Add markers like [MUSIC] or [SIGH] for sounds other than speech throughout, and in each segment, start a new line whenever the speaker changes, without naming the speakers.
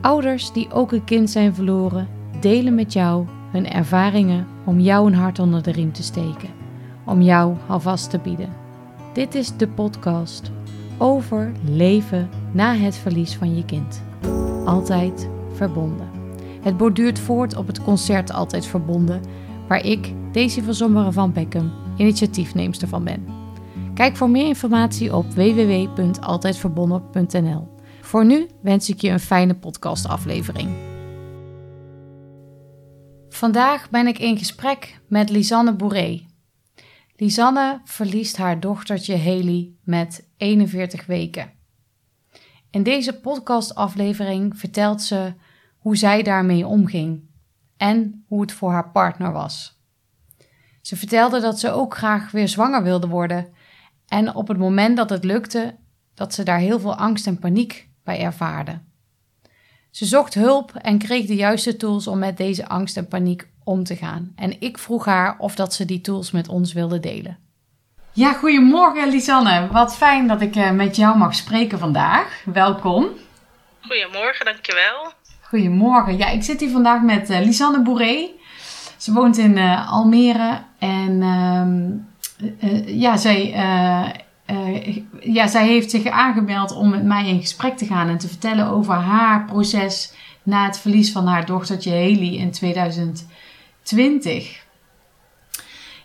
Ouders die ook een kind zijn verloren, delen met jou hun ervaringen om jou een hart onder de riem te steken, om jou alvast te bieden. Dit is de podcast over leven na het verlies van je kind. Altijd verbonden. Het borduurt voort op het concert Altijd Verbonden, waar ik, Daisy van Zommeren van Beckham, initiatiefneemster van ben. Kijk voor meer informatie op www.altijdverbonden.nl. Voor nu wens ik je een fijne podcastaflevering. Vandaag ben ik in gesprek met Lisanne Bourré. Lisanne verliest haar dochtertje Haley met 41 weken. In deze podcastaflevering vertelt ze hoe zij daarmee omging en hoe het voor haar partner was. Ze vertelde dat ze ook graag weer zwanger wilde worden en op het moment dat het lukte, dat ze daar heel veel angst en paniek bij ervaarde. Ze zocht hulp en kreeg de juiste tools om met deze angst en paniek om te gaan. En ik vroeg haar of dat ze die tools met ons wilde delen. Ja, goedemorgen Lisanne. Wat fijn dat ik eh, met jou mag spreken vandaag. Welkom.
Goedemorgen, dankjewel.
Goedemorgen. Ja, ik zit hier vandaag met uh, Lisanne Bourré. Ze woont in uh, Almere en uh, ja, zij, ja, zij heeft zich aangemeld om met mij in gesprek te gaan en te vertellen over haar proces na het verlies van haar dochtertje Haley in 2020.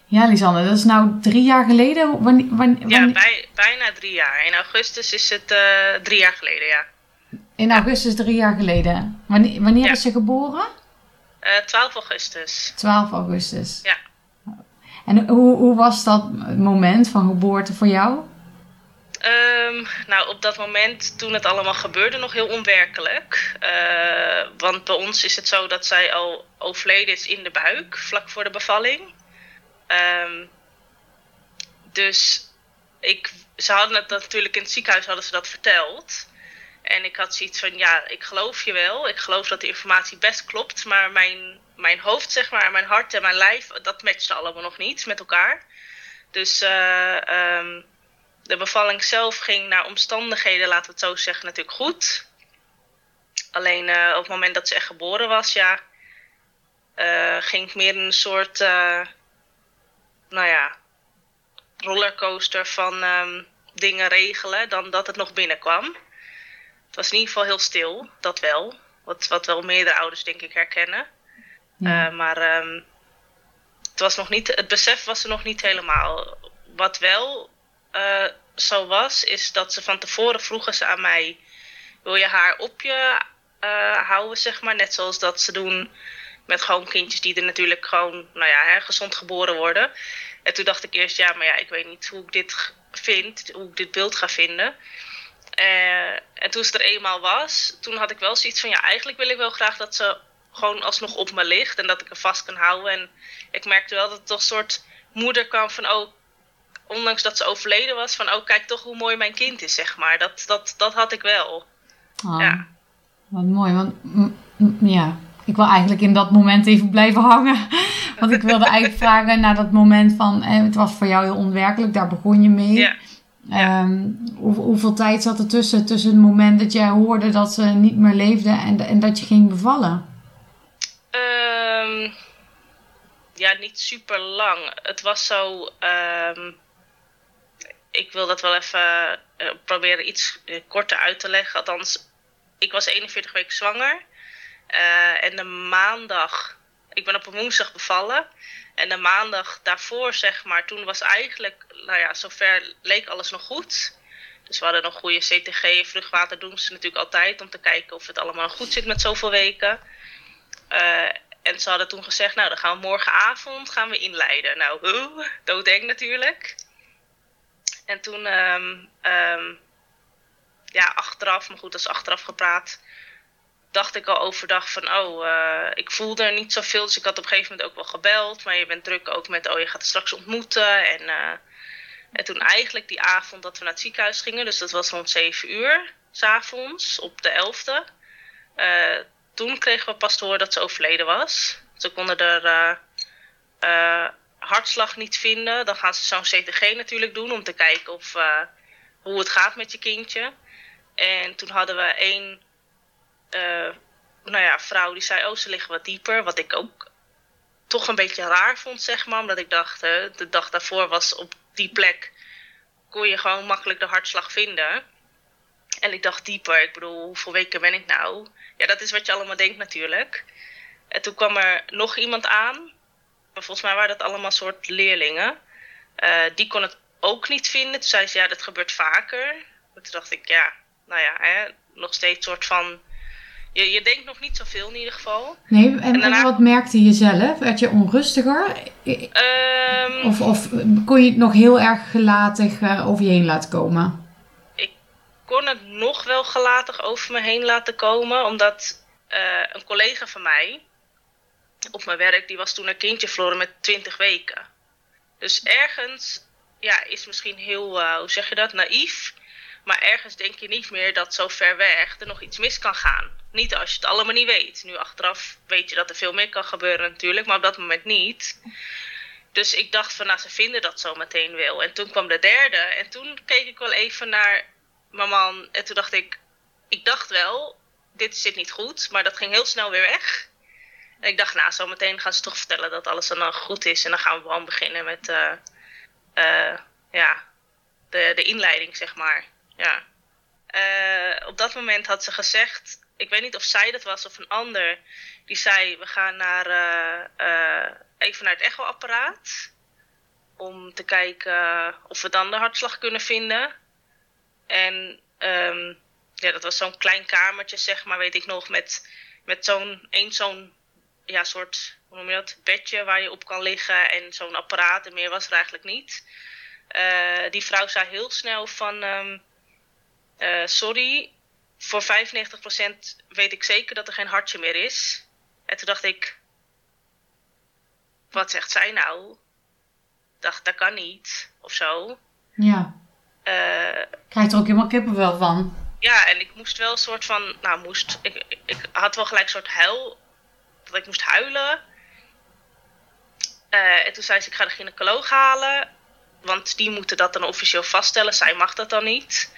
Ja, Lisanne, dat is nou drie jaar geleden. Wanneer, wanneer,
Ja, bij, bijna drie jaar. In augustus is het drie jaar geleden, ja.
In augustus drie jaar geleden. Wanneer, wanneer is ze geboren?
Uh, 12 augustus.
12 augustus.
Ja.
En hoe, hoe was dat moment van geboorte voor jou?
Um, nou, op dat moment toen het allemaal gebeurde nog heel onwerkelijk. Uh, want bij ons is het zo dat zij al overleden is in de buik, vlak voor de bevalling. Um, dus ik, ze hadden het natuurlijk in het ziekenhuis hadden ze dat verteld. En ik had zoiets van, ja, ik geloof je wel. Ik geloof dat de informatie best klopt. Maar mijn, mijn hoofd, zeg maar, mijn hart en mijn lijf, dat matchte allemaal nog niet met elkaar. Dus uh, de bevalling zelf ging naar omstandigheden, laten we het zo zeggen, natuurlijk goed. Alleen uh, op het moment dat ze echt geboren was, ja, uh, ging ik meer een soort, nou ja, rollercoaster van um, dingen regelen dan dat het nog binnenkwam. Het was in ieder geval heel stil, dat wel. Wat, wat wel meerdere ouders denk ik herkennen. Ja. Uh, maar um, het, was nog niet, het besef was er nog niet helemaal. Wat wel uh, zo was, is dat ze van tevoren vroegen ze aan mij... wil je haar op je uh, houden, zeg maar? Net zoals dat ze doen met gewoon kindjes die er natuurlijk gewoon nou ja, hè, gezond geboren worden. En toen dacht ik eerst, ja, maar ja, ik weet niet hoe ik dit vind, hoe ik dit beeld ga vinden... Uh, en toen ze er eenmaal was, toen had ik wel zoiets van... ja, eigenlijk wil ik wel graag dat ze gewoon alsnog op me ligt... en dat ik er vast kan houden. En ik merkte wel dat het toch een soort moeder kwam van... oh, ondanks dat ze overleden was... van oh, kijk toch hoe mooi mijn kind is, zeg maar. Dat, dat, dat had ik wel.
Oh, ja. Wat mooi, want ja... Ik wil eigenlijk in dat moment even blijven hangen. [LAUGHS] Want ik wilde eigenlijk [LAUGHS] vragen naar dat moment van... Eh, het was voor jou heel onwerkelijk, daar begon je mee...
Ja.
Ja. Um, hoe, hoeveel tijd zat er tussen, tussen het moment dat jij hoorde dat ze niet meer leefde en, en dat je ging bevallen?
Um, ja, niet super lang. Het was zo. Um, ik wil dat wel even uh, proberen iets uh, korter uit te leggen. Althans, ik was 41 weken zwanger. Uh, en de maandag. Ik ben op een woensdag bevallen. En de maandag daarvoor, zeg maar, toen was eigenlijk, nou ja, zover leek alles nog goed. Dus we hadden nog goede CTG, vruchtwater doen ze natuurlijk altijd om te kijken of het allemaal goed zit met zoveel weken. En ze hadden toen gezegd, nou dan gaan we morgenavond gaan we inleiden. Nou, hoe? Doodeng natuurlijk. En toen, um, ja, achteraf, maar goed, dat is achteraf gepraat dacht ik al overdag van, oh, uh, ik voelde er niet zoveel. Dus ik had op een gegeven moment ook wel gebeld. Maar je bent druk ook met, oh, je gaat er straks ontmoeten. En, uh, en toen eigenlijk die avond dat we naar het ziekenhuis gingen, dus dat was rond 7 uur, s'avonds, op de 11e. Uh, toen kregen we pas te horen dat ze overleden was. Ze konden er hartslag niet vinden. Dan gaan ze zo'n CTG natuurlijk doen om te kijken of, hoe het gaat met je kindje. En toen hadden we één eh, nou ja, vrouw die zei, oh, ze liggen wat dieper. Wat ik ook toch een beetje raar vond, zeg maar. Omdat ik dacht, de dag daarvoor was op die plek, kon je gewoon makkelijk de hartslag vinden. En ik dacht dieper, ik bedoel, hoeveel weken ben ik nou? Ja, dat is wat je allemaal denkt natuurlijk. En toen kwam er nog iemand aan. Maar volgens mij waren dat allemaal soort leerlingen. Uh, die kon het ook niet vinden. Toen zei ze, ja, dat gebeurt vaker. Maar toen dacht ik, ja, nou ja, hè, nog steeds soort van... Je, je denkt nog niet zoveel in ieder geval.
Nee, en, en wat merkte je zelf? Werd je onrustiger?
Um,
of, of kon je het nog heel erg gelatig uh, over je heen laten komen?
Ik kon het nog wel gelatig over me heen laten komen. Omdat uh, een collega van mij op mijn werk, die was toen een kindje verloren met 20 weken. Dus ergens ja, is misschien heel, uh, hoe zeg je dat, naïef. Maar ergens denk je niet meer dat zo ver weg er nog iets mis kan gaan. Niet als je het allemaal niet weet. Nu achteraf weet je dat er veel meer kan gebeuren natuurlijk, maar op dat moment niet. Dus ik dacht van, nou, ze vinden dat zo meteen wel. En toen kwam de derde. En toen keek ik wel even naar mijn man. En toen dacht ik, ik dacht wel, dit zit niet goed. Maar dat ging heel snel weer weg. En ik dacht, nou, zo meteen gaan ze toch vertellen dat alles dan goed is. En dan gaan we gewoon beginnen met, uh, uh, ja, de, de inleiding, zeg maar. Ja. Uh, op dat moment had ze gezegd, ik weet niet of zij dat was of een ander, die zei: We gaan naar, even naar het echoapparaat. Om te kijken of we dan de hartslag kunnen vinden. En um, ja, dat was zo'n klein kamertje, zeg maar, weet ik nog, met, met zo'n één zo'n ja, soort, hoe noem je dat, bedje waar je op kan liggen en zo'n apparaat. En meer was er eigenlijk niet. Uh, die vrouw zei heel snel van, um, uh, sorry, voor 95% weet ik zeker dat er geen hartje meer is. En toen dacht ik, wat zegt zij nou? dacht, dat kan niet, of zo.
Ja. Uh, Krijg je er ook helemaal kippenvel van?
Ja, en ik moest wel een soort van, nou moest, ik, ik had wel gelijk een soort huil dat ik moest huilen. Uh, en toen zei ze, ik ga de gynaecoloog halen. Want die moeten dat dan officieel vaststellen. Zij mag dat dan niet.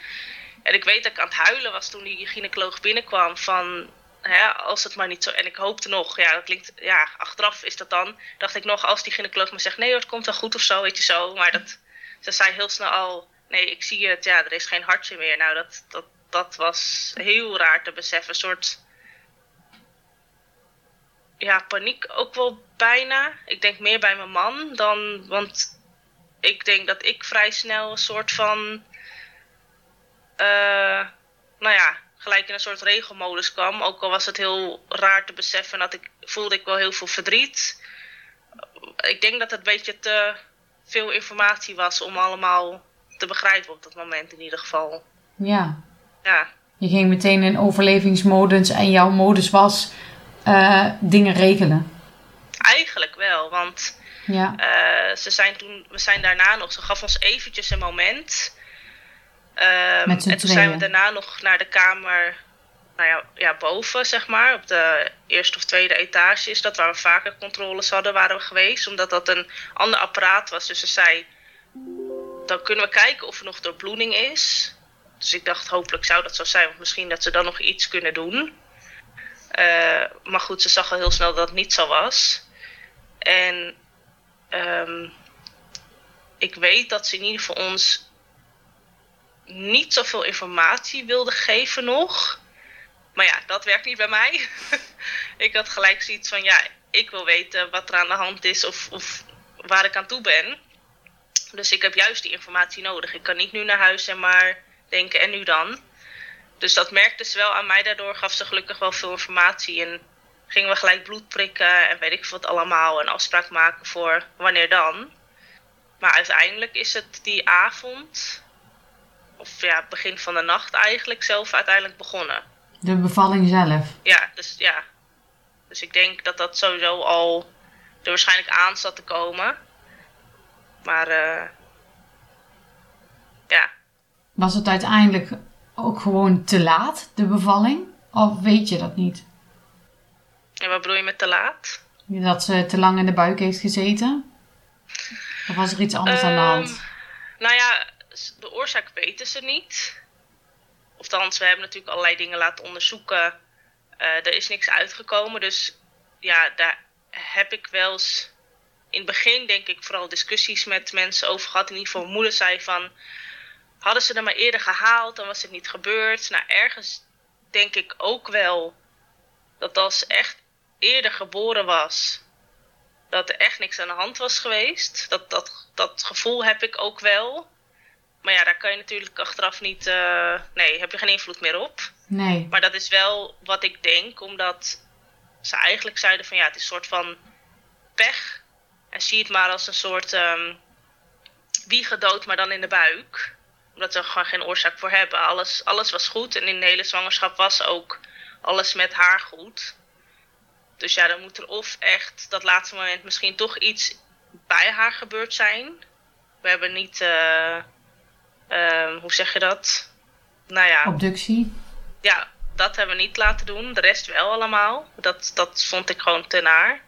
En ik weet dat ik aan het huilen was toen die gynaecoloog binnenkwam. Van, hè, als het maar niet zo... En ik hoopte nog, ja, dat klinkt... Ja, achteraf is dat dan... Dacht ik nog, als die gynaecoloog me zegt... Nee hoor, het komt wel goed of zo, weet je zo. Maar dat, ze zei heel snel al... Nee, ik zie het, ja, er is geen hartje meer. Nou, dat, dat, dat was heel raar te beseffen. Een soort ja, paniek ook wel bijna. Ik denk meer bij mijn man dan. Want ik denk dat ik vrij snel een soort van. Uh, nou ja, gelijk in een soort regelmodus kwam. Ook al was het heel raar te beseffen dat ik voelde ik wel heel veel verdriet. Ik denk dat het een beetje te veel informatie was om allemaal te begrijpen op dat moment in ieder geval.
Ja.
Ja.
Je ging meteen in overlevingsmodus en jouw modus was uh, dingen regelen?
Eigenlijk wel, want ja. Uh, ze zijn toen, we zijn daarna nog, ze gaf ons eventjes een moment. Um, en toen zijn we daarna nog naar de kamer, nou ja, ja, boven zeg maar, op de eerste of tweede etage is dat, waar we vaker controles hadden, waren we geweest. Omdat dat een ander apparaat was. Dus ze zei, dan kunnen we kijken of er nog doorbloeding is. Dus ik dacht, hopelijk zou dat zo zijn, want misschien dat ze dan nog iets kunnen doen. Uh, maar goed, ze zag al heel snel dat het niet zo was. En um, ik weet dat ze in ieder geval ons niet zoveel informatie wilde geven nog. Maar ja, dat werkt niet bij mij. [LAUGHS] ik had gelijk zoiets van, ja, ik wil weten wat er aan de hand is of, of waar ik aan toe ben. Dus ik heb juist die informatie nodig. Ik kan niet nu naar huis en maar denken, en nu dan? Dus dat merkte ze wel aan mij. Daardoor gaf ze gelukkig wel veel informatie. En gingen we gelijk bloed prikken en weet ik wat allemaal. En afspraak maken voor wanneer dan. Maar uiteindelijk is het die avond, of ja, begin van de nacht eigenlijk, zelf uiteindelijk begonnen.
De bevalling zelf?
Ja, dus ja. Dus ik denk dat dat sowieso al er waarschijnlijk aan zat te komen. Maar uh, ja.
Was het uiteindelijk ook gewoon te laat, de bevalling? Of weet je dat niet?
En wat bedoel je met te laat?
Dat ze te lang in de buik heeft gezeten? Of was er iets anders aan de ehm, hand?
Nou ja, de oorzaak weten ze niet. Althans, we hebben natuurlijk allerlei dingen laten onderzoeken. er is niks uitgekomen, dus ja, daar heb ik wel eens in het begin denk ik vooral discussies met mensen over gehad. In ieder geval moeder zei van, hadden ze er maar eerder gehaald, dan was het niet gebeurd. Nou, ergens denk ik ook wel dat als ze echt eerder geboren was, dat er echt niks aan de hand was geweest. Dat, dat, dat gevoel heb ik ook wel. Maar ja, daar kan je natuurlijk achteraf niet. Uh, nee, heb je geen invloed meer op.
Nee.
Maar dat is wel wat ik denk, omdat ze eigenlijk zeiden van ja, het is een soort van pech. En zie het maar als een soort um, wiegedood, maar dan in de buik. Omdat ze er gewoon geen oorzaak voor hebben. Alles, alles was goed en in de hele zwangerschap was ook alles met haar goed. Dus ja, dan moet er of echt dat laatste moment misschien toch iets bij haar gebeurd zijn. We hebben niet, uh, uh, hoe zeg je dat? Nou ja.
Obductie?
Ja, dat hebben we niet laten doen. De rest wel allemaal. Dat, dat vond ik gewoon te naar.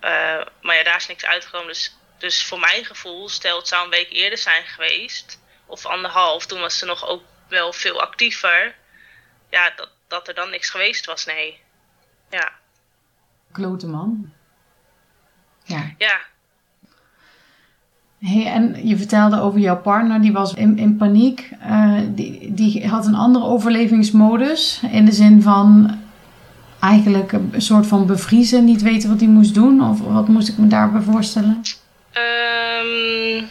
Uh, maar ja, daar is niks uitgekomen. Dus, dus voor mijn gevoel, stel het zou een week eerder zijn geweest, of anderhalf, toen was ze nog ook wel veel actiever. Ja, dat, dat er dan niks geweest was, nee. Ja.
Klote man. Ja.
Ja.
Hey, en je vertelde over jouw partner, die was in, in paniek. Uh, die, die had een andere overlevingsmodus. In de zin van eigenlijk een soort van bevriezen, niet weten wat hij moest doen? Of wat moest ik me daarbij voorstellen?
Um,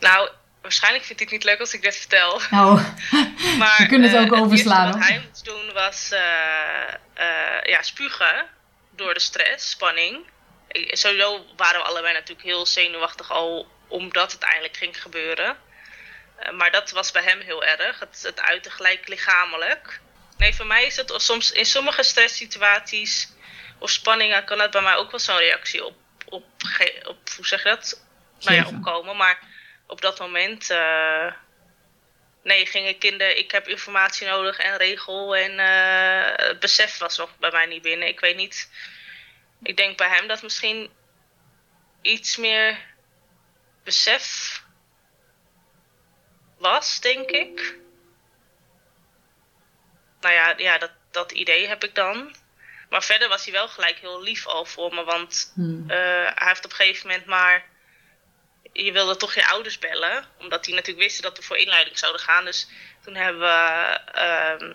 nou, waarschijnlijk vindt hij het niet leuk als ik dit vertel.
Oh, [LAUGHS] maar, we kunnen het ook uh, overslaan.
Het wat hij moest doen was uh, ja, spugen door de stress, spanning. Sowieso waren we allebei natuurlijk heel zenuwachtig al omdat het eindelijk ging gebeuren. maar dat was bij hem heel erg. Het, het uitte gelijk lichamelijk. Nee, voor mij is het soms in sommige stresssituaties of spanningen kan het bij mij ook wel zo'n reactie op, op, op, hoe zeg je dat? Nou ja, opkomen. Maar op dat moment, uh, nee, ging ik in de, ik heb informatie nodig en regel en uh, het besef was nog bij mij niet binnen. Ik weet niet, ik denk bij hem dat misschien iets meer besef was, denk ik nou ja, ja dat, dat idee heb ik dan. Maar verder was hij wel gelijk heel lief al voor me. Want hmm. uh, hij heeft op een gegeven moment maar. Je wilde toch je ouders bellen. Omdat hij natuurlijk wist dat we voor inleiding zouden gaan. Dus toen hebben we. Uh,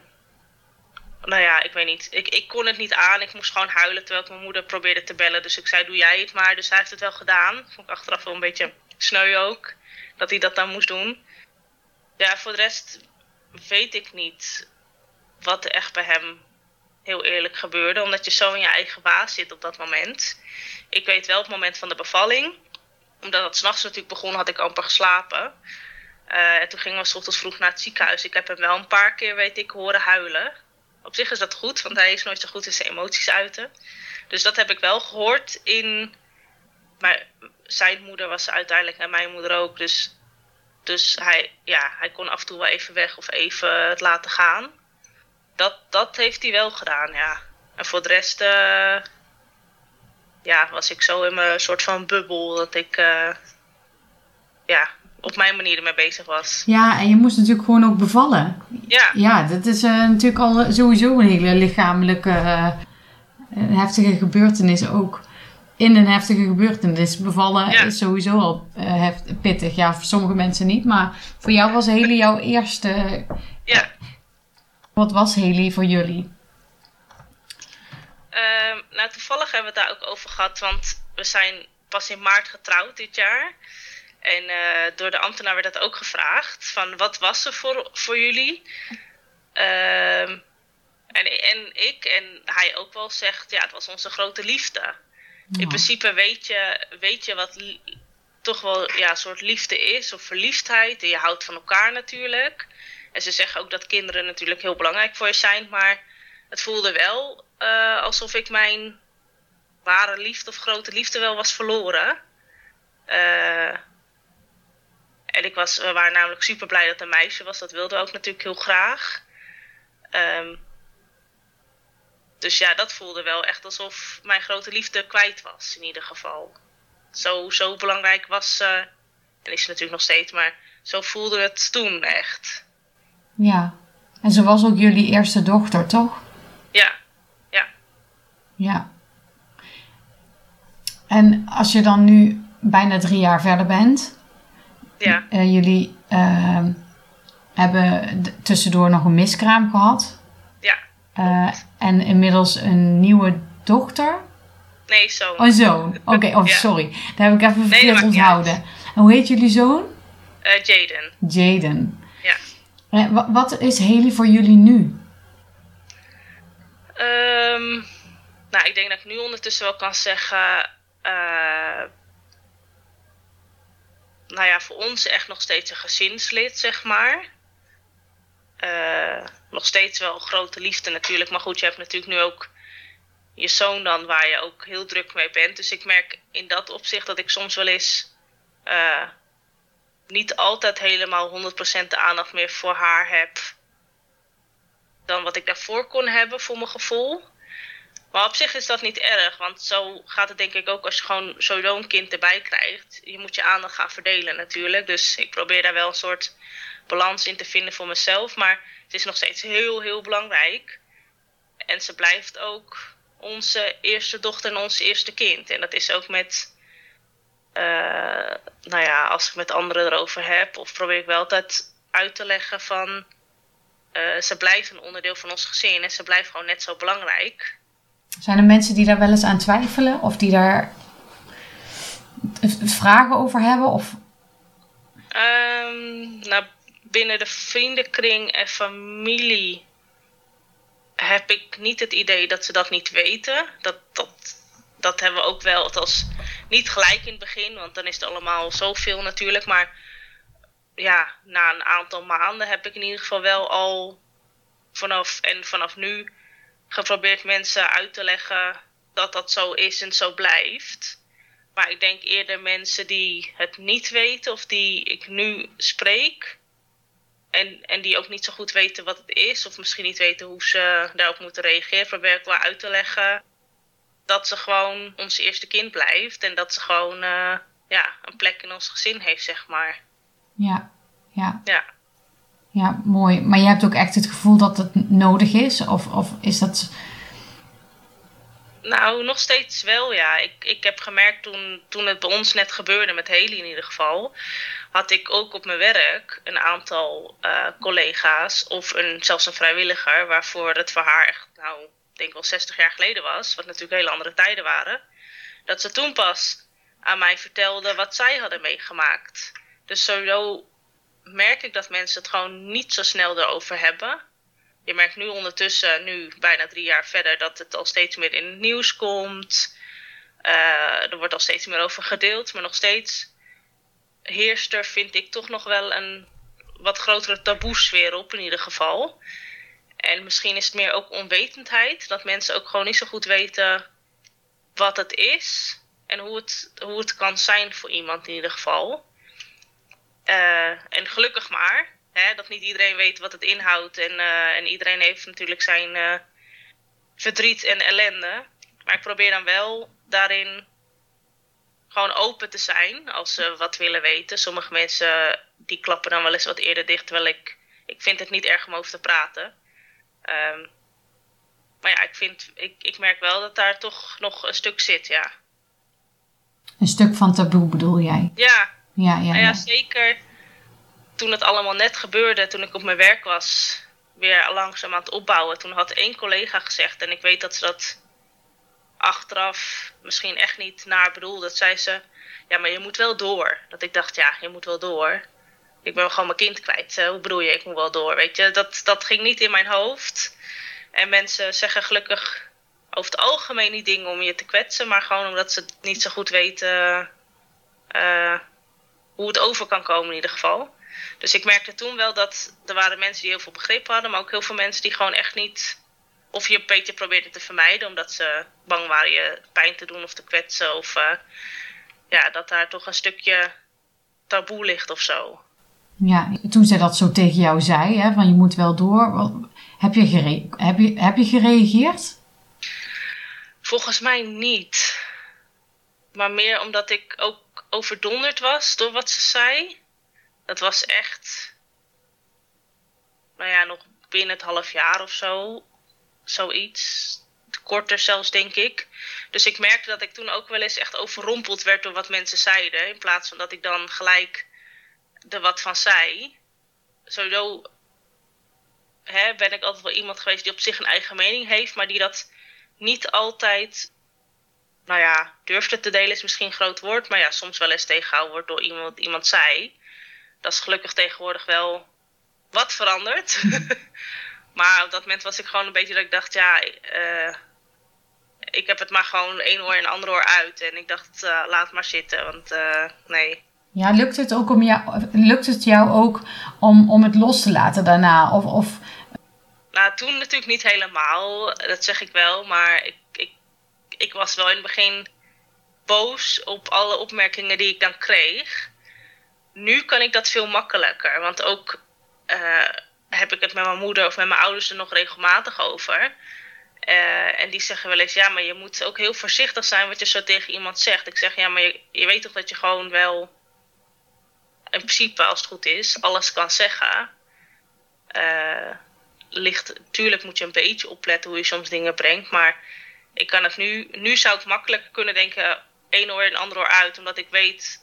nou ja, ik weet niet. Ik, ik kon het niet aan. Ik moest gewoon huilen terwijl mijn moeder probeerde te bellen. Dus ik zei: Doe jij het maar. Dus hij heeft het wel gedaan. Vond ik achteraf wel een beetje sneu ook. Dat hij dat dan moest doen. Ja, voor de rest weet ik niet wat er echt bij hem heel eerlijk gebeurde. Omdat je zo in je eigen baas zit op dat moment. Ik weet wel het moment van de bevalling. Omdat het s'nachts natuurlijk begon, had ik amper geslapen. Uh, en toen gingen we s ochtends vroeg naar het ziekenhuis. Ik heb hem wel een paar keer, weet ik, horen huilen. Op zich is dat goed, want hij is nooit zo goed in zijn emoties uiten. Dus dat heb ik wel gehoord in... Maar zijn moeder was uiteindelijk en mijn moeder ook. Dus, dus hij, ja, hij kon af en toe wel even weg of even het laten gaan dat, dat heeft hij wel gedaan, ja. En voor de rest uh, ja, was ik zo in mijn soort van bubbel dat ik uh, ja, op mijn manier ermee bezig was.
Ja, en je moest natuurlijk gewoon ook bevallen.
Ja.
Ja, dat is uh, natuurlijk al sowieso een hele lichamelijke heftige gebeurtenis ook. In een heftige gebeurtenis bevallen ja. is sowieso al heft, pittig. Ja, voor sommige mensen niet. Maar voor jou was hele jouw eerste
ja.
Wat was Haley voor jullie?
Uh, nou, toevallig hebben we het daar ook over gehad, want we zijn pas in maart getrouwd dit jaar. En uh, door de ambtenaar werd dat ook gevraagd: van wat was ze voor, voor jullie? Uh, en, en ik en hij ook wel zegt: ja, het was onze grote liefde. Ja. In principe weet je, weet je wat toch wel ja, een soort liefde is, of verliefdheid. En je houdt van elkaar natuurlijk. En ze zeggen ook dat kinderen natuurlijk heel belangrijk voor je zijn. Maar het voelde wel uh, alsof ik mijn ware liefde of grote liefde wel was verloren. Uh, en ik was, we waren namelijk super blij dat een meisje was. Dat wilden we ook natuurlijk heel graag. Um, dus ja, dat voelde wel echt alsof mijn grote liefde kwijt was, in ieder geval. Zo, zo belangrijk was ze. en is ze natuurlijk nog steeds, maar zo voelde het toen echt.
Ja, en ze was ook jullie eerste dochter, toch? Ja. En als je dan nu bijna drie jaar verder bent,
Ja,
eh, jullie eh, hebben tussendoor nog een miskraam gehad.
ja.
eh, en inmiddels een nieuwe dochter.
Nee, zo.
Oh, zoon. [LAUGHS] Oké, oh,
Ja.
sorry. Daar heb ik even verkeerd onthouden. En hoe heet jullie zoon?
Eh, Jaden.
Jaden.
Ja.
Wa- wat is Haley voor jullie nu?
Ehm, nou, ik denk dat ik nu ondertussen wel kan zeggen. eh, nou ja, voor ons echt nog steeds een gezinslid, zeg maar. Eh, nog steeds wel grote liefde natuurlijk. Maar goed, je hebt natuurlijk nu ook je zoon dan, waar je ook heel druk mee bent. Dus ik merk in dat opzicht dat ik soms wel eens eh, niet altijd helemaal 100% de aandacht meer voor haar heb dan wat ik daarvoor kon hebben voor mijn gevoel. Maar op zich is dat niet erg, want zo gaat het denk ik ook als je gewoon zo'n kind erbij krijgt. Je moet je aandacht gaan verdelen natuurlijk. Dus ik probeer daar wel een soort balans in te vinden voor mezelf. Maar het is nog steeds heel, heel belangrijk. En ze blijft ook onze eerste dochter en ons eerste kind. En dat is ook met, eh, nou ja, als ik met anderen erover heb, of probeer ik wel altijd uit te leggen van eh, ze blijft een onderdeel van ons gezin en ze blijft gewoon net zo belangrijk.
Zijn er mensen die daar wel eens aan twijfelen? Of die daar vragen over hebben? Of...
Nou, binnen de vriendenkring en familie heb ik niet het idee dat ze dat niet weten. Dat, dat, dat hebben we ook wel, althans niet gelijk in het begin, want dan is het allemaal zoveel natuurlijk. Maar ja, na een aantal maanden heb ik in ieder geval wel al vanaf en vanaf nu geprobeerd mensen uit te leggen dat dat zo is en zo blijft. Maar ik denk eerder mensen die het niet weten of die ik nu spreek. En, en die ook niet zo goed weten wat het is. Of misschien niet weten hoe ze daarop moeten reageren. Probeer ik wel uit te leggen dat ze gewoon ons eerste kind blijft. En dat ze gewoon eh, ja, een plek in ons gezin heeft, zeg maar.
Ja, ja,
Ja.
Ja, mooi. Maar je hebt ook echt het gevoel dat het nodig is? Of, of is dat...
Nou, nog steeds wel, ja. Ik, ik heb gemerkt toen, toen het bij ons net gebeurde, met Haley in ieder geval, had ik ook op mijn werk een aantal eh, collega's of een, zelfs een vrijwilliger, waarvoor het voor haar echt, nou, ik denk wel 60 jaar geleden was, wat natuurlijk hele andere tijden waren, dat ze toen pas aan mij vertelde wat zij hadden meegemaakt. Dus sowieso merk ik dat mensen het gewoon niet zo snel erover hebben je merkt nu ondertussen, nu bijna drie jaar verder, dat het al steeds meer in het nieuws komt. Eh, er wordt al steeds meer over gedeeld, maar nog steeds heerst er, vind ik, toch nog wel een wat grotere taboesfeer op in ieder geval. En misschien is het meer ook onwetendheid, dat mensen ook gewoon niet zo goed weten wat het is en hoe het, hoe het kan zijn voor iemand in ieder geval. Eh, en gelukkig maar, hè, dat niet iedereen weet wat het inhoudt. En, eh, en iedereen heeft natuurlijk zijn eh, verdriet en ellende. Maar ik probeer dan wel daarin gewoon open te zijn als ze wat willen weten. Sommige mensen die klappen dan wel eens wat eerder dicht, terwijl ik, ik vind het niet erg om over te praten. Ehm, maar ja, ik, vind, ik, ik merk wel dat daar toch nog een stuk zit, ja.
Een stuk van taboe bedoel jij?
Ja,
Ja, ja,
Nou ja,
ja.
zeker toen het allemaal net gebeurde, toen ik op mijn werk was, weer langzaam aan het opbouwen. Toen had één collega gezegd, en ik weet dat ze dat achteraf misschien echt niet naar bedoelde. Dat zei ze, ja, maar je moet wel door. Dat ik dacht, ja, je moet wel door. Ik ben gewoon mijn kind kwijt. hè. Hoe bedoel je, ik moet wel door, weet je. Dat, dat ging niet in mijn hoofd. En mensen zeggen gelukkig over het algemeen niet dingen om je te kwetsen, maar gewoon omdat ze niet zo goed weten eh, hoe het over kan komen in ieder geval. Dus ik merkte toen wel dat er waren mensen die heel veel begrip hadden, maar ook heel veel mensen die gewoon echt niet. Of je een beetje probeerden te vermijden, omdat ze bang waren je pijn te doen of te kwetsen. Of eh, ja, dat daar toch een stukje taboe ligt of zo.
Ja, toen zij dat zo tegen jou zei, hè, van je moet wel door. Heb je, gere- heb je, heb je gereageerd?
Volgens mij niet. Maar meer omdat ik ook overdonderd was door wat ze zei. Dat was echt. Nou ja, nog binnen het half jaar of zo. Zoiets. korter zelfs, denk ik. Dus ik merkte dat ik toen ook wel eens echt overrompeld werd door wat mensen zeiden. In plaats van dat ik dan gelijk er wat van zei. Sowieso hè, ben ik altijd wel iemand geweest die op zich een eigen mening heeft, maar die dat niet altijd, nou ja, durfde te delen is misschien een groot woord, maar ja, soms wel eens tegengehouden wordt door iemand, iemand zei. Dat is gelukkig tegenwoordig wel wat veranderd. [LAUGHS] maar op dat moment was ik gewoon een beetje dat ik dacht, ja, uh, ik heb het maar gewoon één oor en ander oor uit. En ik dacht, uh, laat maar zitten, want uh, nee.
Ja, lukt het, ook om jou, lukt het jou ook om, om het los te laten daarna? Of, of...
Nou, toen natuurlijk niet helemaal, dat zeg ik wel. Maar ik, ik, was wel in het begin boos op alle opmerkingen die ik dan kreeg. Nu kan ik dat veel makkelijker. Want ook uh, heb ik het met mijn moeder of met mijn ouders er nog regelmatig over. Uh, en die zeggen wel eens, ja, maar je moet ook heel voorzichtig zijn wat je zo tegen iemand zegt. Ik zeg, ja, maar je, je weet toch dat je gewoon wel, in principe als het goed is, alles kan zeggen. Uh, ligt, tuurlijk moet je een beetje opletten hoe je soms dingen brengt, maar ik kan het nu, nu zou ik makkelijker kunnen denken, één oor en ander oor uit, omdat ik weet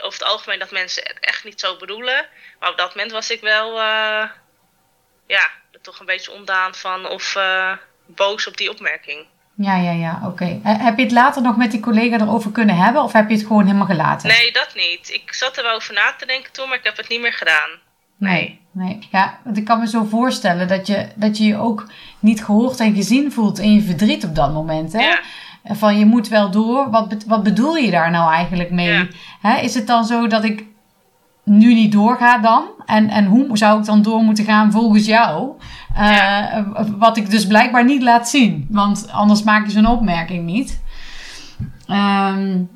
over het algemeen dat mensen het echt niet zo bedoelen. Maar op dat moment was ik wel, uh, ja, toch een beetje ondaan van of uh, boos op die opmerking.
Ja, ja, ja, oké. Okay. Heb je het later nog met die collega erover kunnen hebben of heb je het gewoon helemaal gelaten?
Nee, dat niet. Ik zat er wel over na te denken toen, maar ik heb het niet meer gedaan.
Nee, nee. Ja, want ik kan me zo voorstellen dat je, dat je je ook niet gehoord en gezien voelt in je verdriet op dat moment. Hè? Ja. Van je moet wel door. Wat, wat bedoel je daar nou eigenlijk mee? Ja. Is het dan zo dat ik nu niet doorga dan? En, en hoe zou ik dan door moeten gaan volgens jou? Uh, Wat ik dus blijkbaar niet laat zien. Want anders maak je zo'n opmerking niet. Um,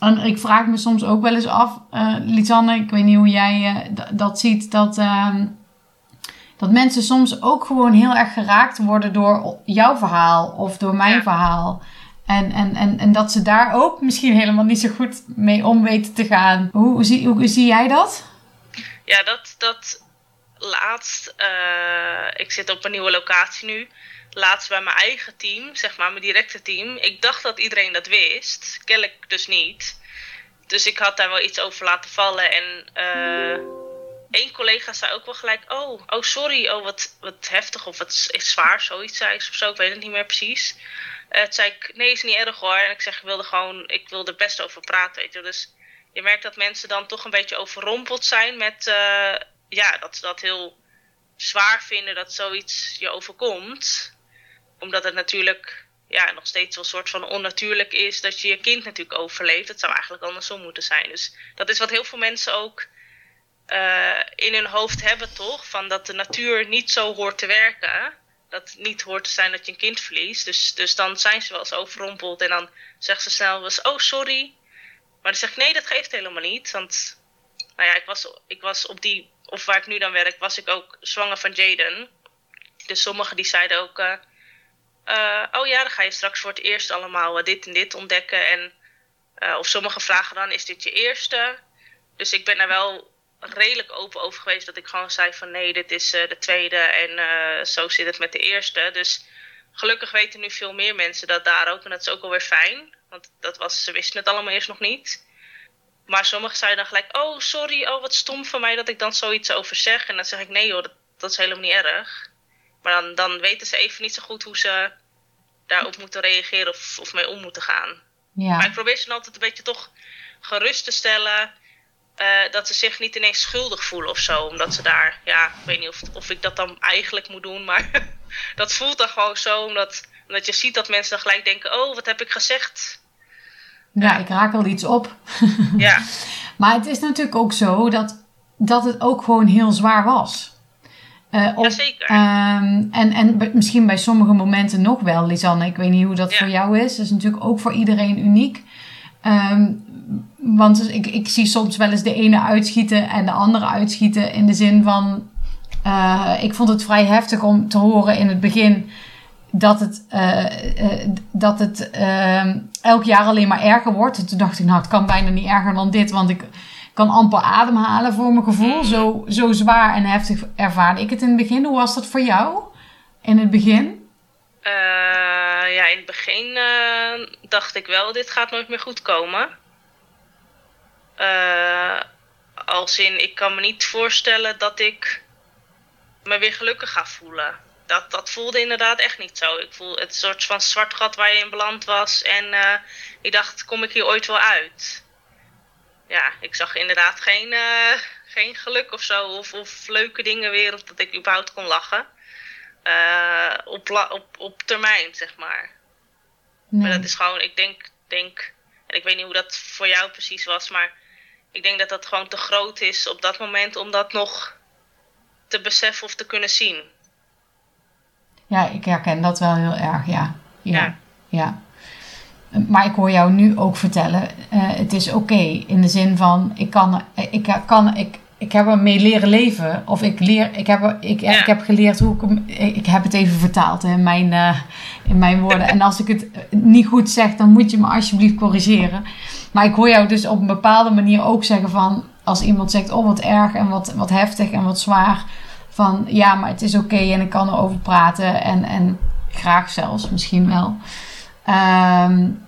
en ik vraag me soms ook wel eens af, uh, Lisanne, ik weet niet hoe jij uh, dat ziet, dat, uh, dat mensen soms ook gewoon heel erg geraakt worden door jouw verhaal of door mijn ja. verhaal. En, en, en, en dat ze daar ook misschien helemaal niet zo goed mee om weten te gaan. Hoe, hoe, zie, hoe zie jij dat?
Ja, dat, dat laatst. Uh, ik zit op een nieuwe locatie nu. Laatst bij mijn eigen team, zeg maar, mijn directe team. Ik dacht dat iedereen dat wist. Kennelijk dus niet. Dus ik had daar wel iets over laten vallen. En uh, één collega zei ook wel gelijk: Oh, oh sorry, oh wat, wat heftig of wat zwaar, zoiets zei of zo. Ik weet het niet meer precies. Uh, zei ik: Nee, is niet erg hoor. En ik zeg: Ik wilde gewoon, ik wilde er best over praten, weet je. Dus je merkt dat mensen dan toch een beetje overrompeld zijn met uh, ja, dat ze dat heel zwaar vinden dat zoiets je overkomt. Omdat het natuurlijk ja, nog steeds wel een soort van onnatuurlijk is dat je je kind natuurlijk overleeft. Het zou eigenlijk andersom moeten zijn. Dus dat is wat heel veel mensen ook uh, in hun hoofd hebben, toch? Van dat de natuur niet zo hoort te werken. Dat het niet hoort te zijn dat je een kind verliest. Dus, dus dan zijn ze wel eens overrompeld en dan zeggen ze snel oh sorry. Maar dan zeg ik, nee, dat geeft helemaal niet. Want nou ja, ik was, ik was op die of waar ik nu dan werk, was ik ook zwanger van Jaden. Dus sommigen die zeiden ook, uh, uh, oh ja, dan ga je straks voor het eerst allemaal dit en dit ontdekken. En, of sommigen vragen dan, is dit je eerste? Dus ik ben daar wel redelijk open over geweest dat ik gewoon zei van nee, dit is de tweede en zo zit het met de eerste. Dus gelukkig weten nu veel meer mensen dat daar ook en dat is ook alweer fijn. Want dat was, ze wisten het allemaal eerst nog niet. Maar sommigen zeiden dan gelijk, oh sorry, oh wat stom van mij dat ik dan zoiets over zeg. En dan zeg ik, nee joh, dat, dat is helemaal niet erg. Maar dan, dan weten ze even niet zo goed hoe ze daarop moeten reageren of, of mee om moeten gaan. Ja. Maar ik probeer ze altijd een beetje toch gerust te stellen. Uh, dat ze zich niet ineens schuldig voelen of zo. Omdat ze daar, ja, ik weet niet of, of ik dat dan eigenlijk moet doen. Maar [LAUGHS] dat voelt dan gewoon zo. Omdat, omdat je ziet dat mensen dan gelijk denken: oh, wat heb ik gezegd?
Ja, ik raak wel iets op. [LAUGHS] Ja. maar het is natuurlijk ook zo dat, dat het ook gewoon heel zwaar was.
Uh, Jazeker.
En, en misschien bij sommige momenten nog wel, Lisanne. Ik weet niet hoe dat voor jou is. Dat is natuurlijk ook voor iedereen uniek. Um, want ik, ik zie soms wel eens de ene uitschieten en de andere uitschieten. In de zin van, uh, ik vond het vrij heftig om te horen in het begin dat het, uh, uh, dat het elk jaar alleen maar erger wordt. En toen dacht ik, nou, het kan bijna niet erger dan dit, want ik kan amper ademhalen voor mijn gevoel. Mm. Zo, zo zwaar en heftig ervaarde ik het in het begin. Hoe was dat voor jou in het begin?
Ja, in het begin dacht ik wel, dit gaat nooit meer goed komen. Uh, als in, ik kan me niet voorstellen dat ik me weer gelukkig ga voelen. Dat, dat voelde inderdaad echt niet zo. Ik voel het soort van zwart gat waar je in beland was. En ik dacht, kom ik hier ooit wel uit? Ja, ik zag inderdaad geen, geen geluk of zo. Of, of leuke dingen weer. Of dat ik überhaupt kon lachen. Uh, op, op, op termijn, zeg maar. Nee. Maar dat is gewoon, ik denk, denk, en ik weet niet hoe dat voor jou precies was, maar ik denk dat dat gewoon te groot is op dat moment om dat nog te beseffen of te kunnen zien.
Ja, ik herken dat wel heel erg, ja. Ja. ja. Maar ik hoor jou nu ook vertellen, uh, het is oké in de zin van, ik kan, ik kan, ik, ik heb ermee leren leven. Of ik, leer, ik, heb, ik, ik heb geleerd hoe ik Ik heb het even vertaald in mijn, uh, in mijn woorden. en als ik het niet goed zeg, dan moet je me alsjeblieft corrigeren. Maar ik hoor jou dus op een bepaalde manier ook zeggen van... Als iemand zegt, oh wat erg en wat, wat heftig en wat zwaar. Van ja, maar het is oké en ik kan erover praten. En, en graag zelfs, misschien wel. Um,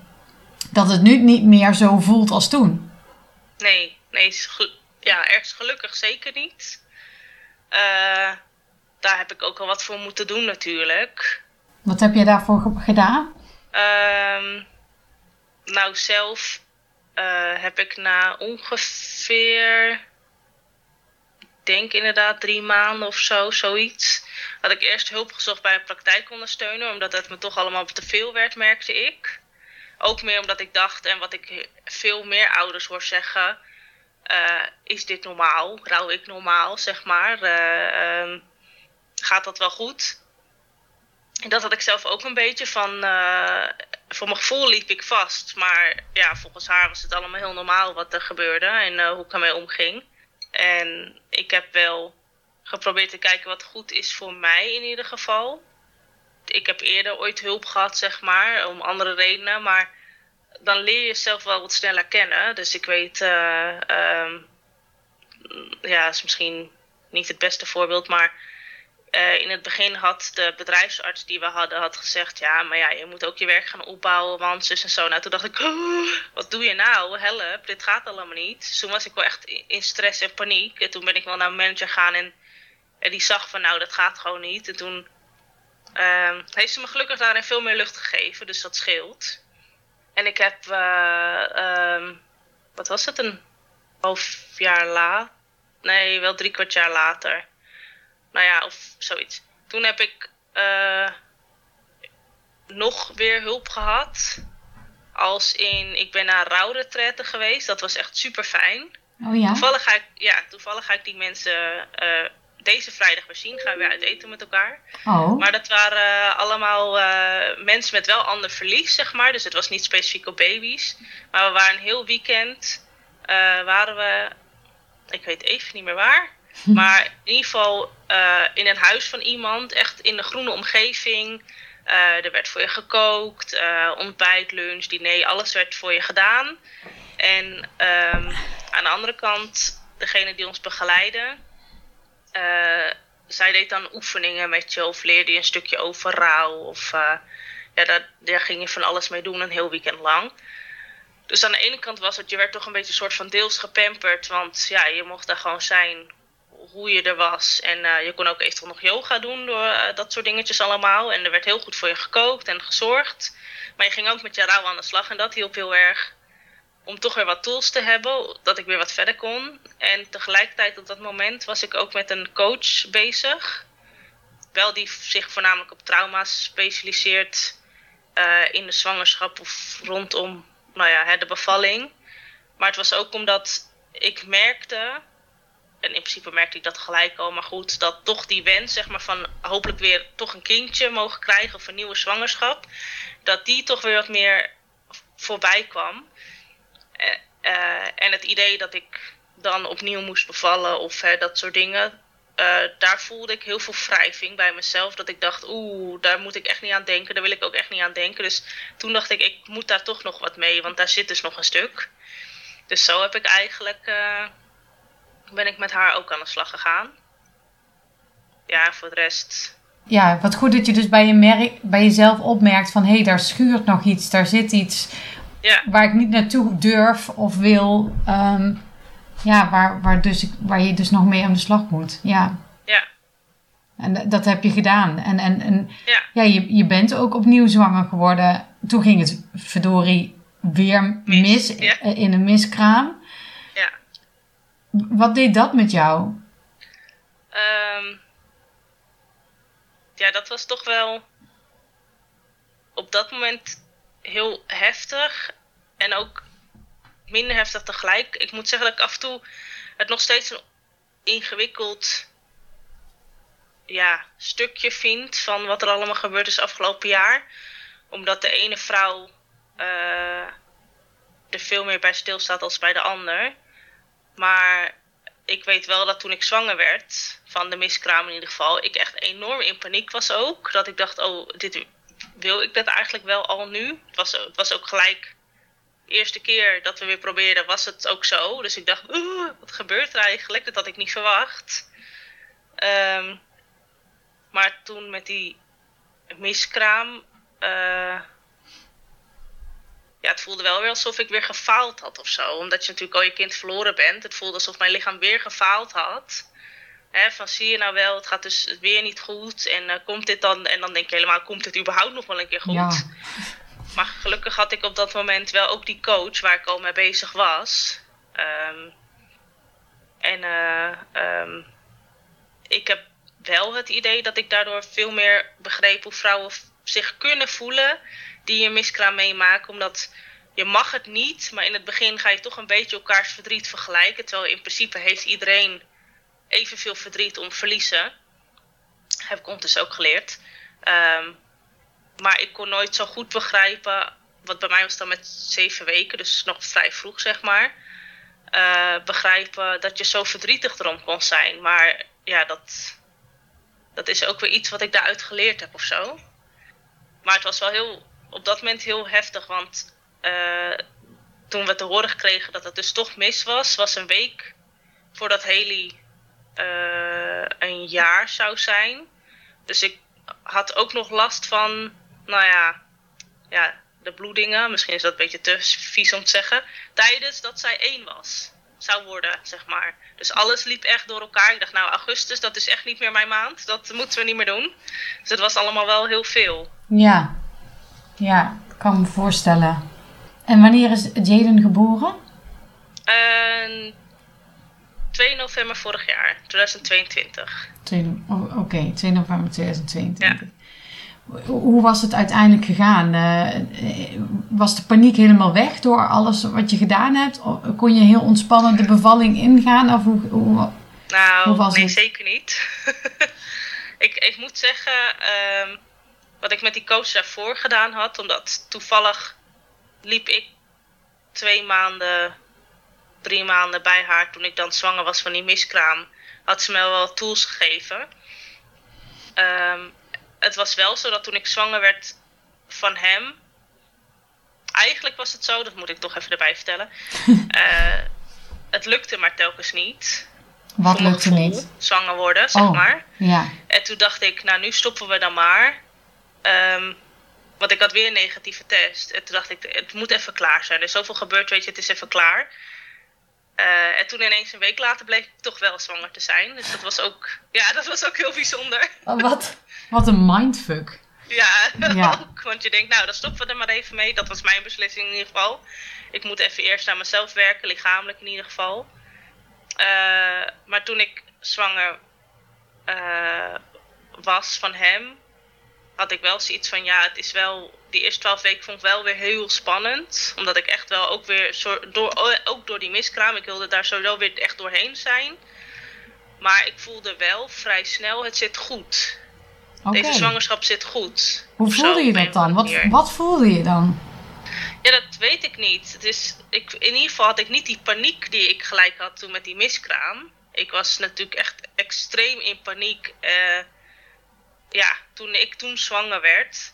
dat het nu niet meer zo voelt als toen.
Nee, nee, ja, ergens gelukkig zeker niet. Uh, daar heb ik ook al wat voor moeten doen natuurlijk.
Wat heb je daarvoor gedaan?
Um, nou, zelf uh, heb ik na ongeveer, denk inderdaad drie maanden of zo, zoiets, had ik eerst hulp gezocht bij een praktijkondersteuner, omdat het me toch allemaal te veel werd, merkte ik. Ook meer omdat ik dacht, en wat ik veel meer ouders hoor zeggen, uh, is dit normaal? Rouw ik normaal, zeg maar? Uh, um, gaat dat wel goed? Dat had ik zelf ook een beetje van. Uh, voor mijn gevoel liep ik vast. Maar ja, volgens haar was het allemaal heel normaal wat er gebeurde en hoe ik ermee omging. En ik heb wel geprobeerd te kijken wat goed is voor mij in ieder geval. Ik heb eerder ooit hulp gehad, zeg maar, om andere redenen. Maar dan leer je jezelf wel wat sneller kennen. Dus ik weet, uh, ja, is misschien niet het beste voorbeeld, maar uh, in het begin had de bedrijfsarts die we hadden had gezegd, ja, maar ja, je moet ook je werk gaan opbouwen, want zus en zo. Nou, toen dacht ik, oh, wat doe je nou? Help, dit gaat allemaal niet. Toen was ik wel echt in stress en paniek. En toen ben ik wel naar mijn manager gaan en, en die zag van, nou, dat gaat gewoon niet. En toen uh, heeft ze me gelukkig daarin veel meer lucht gegeven, dus dat scheelt. En ik heb, uh, um, wat was het, een half jaar later? Nee, wel drie kwart jaar later. Nou ja, of zoiets. Toen heb ik uh, nog weer hulp gehad. Als in, ik ben naar rouwretraite geweest. Dat was echt super fijn.
Oh ja?
Toevallig ga ik, ja, toevallig ga ik die mensen uh, deze vrijdag weer zien. Gaan we weer uit eten met elkaar.
Oh.
Maar dat waren uh, allemaal uh, mensen met wel ander verlies, zeg maar. Dus het was niet specifiek op baby's. Maar we waren een heel weekend. Waren we, ik weet even niet meer waar. [LAUGHS] Maar in ieder geval in een huis van iemand. Echt in de groene omgeving. er werd voor je gekookt. ontbijt, lunch, diner. Alles werd voor je gedaan. En um, aan de andere kant, degene die ons begeleiden uh, zij deed dan oefeningen met je of leerde je een stukje over rouw. Of ja, daar, daar ging je van alles mee doen een heel weekend lang. Dus aan de ene kant was het, je werd toch een beetje soort van deels gepamperd. Want ja, je mocht daar gewoon zijn hoe je er was. En uh, je kon ook eventueel nog yoga doen door uh, dat soort dingetjes allemaal. En er werd heel goed voor je gekookt en gezorgd. Maar je ging ook met je rouw aan de slag en dat hielp heel erg om toch weer wat tools te hebben, dat ik weer wat verder kon. En tegelijkertijd op dat moment was ik ook met een coach bezig. Wel die zich voornamelijk op trauma's specialiseert uh, in de zwangerschap of rondom nou ja, de bevalling. Maar het was ook omdat ik merkte, en in principe merkte ik dat gelijk al, maar goed, dat toch die wens zeg maar, van hopelijk weer toch een kindje mogen krijgen of een nieuwe zwangerschap, dat die toch weer wat meer voorbij kwam. Uh, en het idee dat ik dan opnieuw moest bevallen of dat soort dingen. Uh, daar voelde ik heel veel wrijving bij mezelf. Dat ik dacht, oeh, daar moet ik echt niet aan denken. Daar wil ik ook echt niet aan denken. Dus toen dacht ik, ik moet daar toch nog wat mee. Want daar zit dus nog een stuk. Dus zo heb ik eigenlijk, ben ik met haar ook aan de slag gegaan. Ja, voor de rest
ja, wat goed dat je dus bij, je merk, bij jezelf opmerkt van... hé, hey, daar schuurt nog iets, daar zit iets
Ja,
waar ik niet naartoe durf of wil. Ehm, ja, waar, waar, dus, ik- waar je dus nog mee aan de slag moet. Ja,
ja,
en dat heb je gedaan. En, en, en
ja,
ja, je, je bent ook opnieuw zwanger geworden. Toen ging het verdorie weer mis,
Mis, ja.
in een miskraam. Wat deed dat met jou?
Ehm, ja, dat was toch wel op dat moment heel heftig. En ook minder heftig tegelijk. Ik moet zeggen dat ik af en toe het nog steeds een ingewikkeld ja, stukje vind van wat er allemaal gebeurd is afgelopen jaar. Omdat de ene vrouw eh, er veel meer bij stilstaat als bij de ander. Maar ik weet wel dat toen ik zwanger werd, van de miskraam in ieder geval, ik echt enorm in paniek was ook. Dat ik dacht, oh, dit, wil ik dat eigenlijk wel al nu? Het was, het was ook gelijk de eerste keer dat we weer probeerden, was het ook zo. Dus ik dacht, oeh, wat gebeurt er eigenlijk? Dat had ik niet verwacht. Ehm, maar toen met die miskraam, eh, ja, het voelde wel weer alsof ik weer gefaald had of zo. Omdat je natuurlijk al je kind verloren bent. Het voelde alsof mijn lichaam weer gefaald had. Van zie je nou wel, het gaat dus weer niet goed. En eh, komt dit dan? En dan denk je helemaal, komt het überhaupt nog wel een keer goed?
Ja.
Maar gelukkig had ik op dat moment wel ook die coach waar ik al mee bezig was. Ehm, en eh, ehm, ik heb wel het idee dat ik daardoor veel meer begreep hoe vrouwen zich kunnen voelen die een miskraam meemaken. Omdat je mag het niet, maar in het begin ga je toch een beetje elkaars verdriet vergelijken. Terwijl in principe heeft iedereen evenveel verdriet om verliezen. Heb ik ondertussen ook geleerd. Ehm, maar ik kon nooit zo goed begrijpen, wat bij mij was dan met zeven weken, dus nog vrij vroeg zeg maar. eh, begrijpen dat je zo verdrietig erom kon zijn. Maar ja, dat, dat is ook weer iets wat ik daaruit geleerd heb of zo. Maar het was wel heel, op dat moment heel heftig, want eh, toen we te horen kregen dat het dus toch mis was, was een week voordat Haley eh, een jaar zou zijn. Dus ik had ook nog last van, nou ja, ja, de bloedingen. Misschien is dat een beetje te vies om te zeggen. Tijdens dat zij één was, zou worden, zeg maar. Dus alles liep echt door elkaar. Ik dacht, nou, augustus, dat is echt niet meer mijn maand. Dat moeten we niet meer doen. Dus het was allemaal wel heel veel.
Ja, ja, ik kan me voorstellen. En wanneer is Jaden geboren?
En 2 november vorig jaar, 2022.
Twee no- oh, Oké, 2 november 2022. Hoe- Hoe was het uiteindelijk gegaan? Eh, eh, was de paniek helemaal weg door alles wat je gedaan hebt? Kon je heel ontspannen de bevalling ingaan? Of hoe, hoe-
Nou,
Hoe was
nee,
het?
zeker niet. [LAUGHS] ik, ik moet zeggen, ehm, wat ik met die coach daarvoor gedaan had, omdat toevallig liep ik twee maanden, drie maanden bij haar toen ik dan zwanger was van die miskraam, had ze me wel tools gegeven. Ehm, het was wel zo dat toen ik zwanger werd van hem, eigenlijk was het zo, dat moet ik toch even erbij vertellen. [LAUGHS] eh, het lukte maar telkens niet
wat lukte
gevoel,
niet?
zwanger worden, zeg
Oh.
maar.
Ja,
En toen dacht ik, nou nu stoppen we dan maar. Ehm, want ik had weer een negatieve test. En toen dacht ik, het moet even klaar zijn. Er is zoveel gebeurd, weet je, het is even klaar. Eh, en toen ineens een week later bleek ik toch wel zwanger te zijn. Dus dat was ook, ja, dat was ook heel bijzonder.
Oh, wat, wat een mindfuck.
Ja, [LAUGHS]
Ja.
ook. Want je denkt, nou, dan stoppen we er maar even mee. Dat was mijn beslissing in ieder geval. Ik moet even eerst aan mezelf werken, lichamelijk in ieder geval. Eh, maar toen ik zwanger eh, was van hem, had ik wel zoiets van, ja, het is wel... Die eerste twaalf weken vond ik wel weer heel spannend. Omdat ik echt wel ook weer, door, ook door die miskraam, ik wilde daar sowieso weer echt doorheen zijn. Maar ik voelde wel vrij snel, het zit goed. Deze zwangerschap zit goed.
Hoe voelde je dat dan? Wat, wat voelde je dan?
Ja, dat weet ik niet. Het is, ik, in ieder geval had ik niet die paniek die ik gelijk had toen met die miskraam. Ik was natuurlijk echt extreem in paniek. eh, ja, toen ik toen zwanger werd.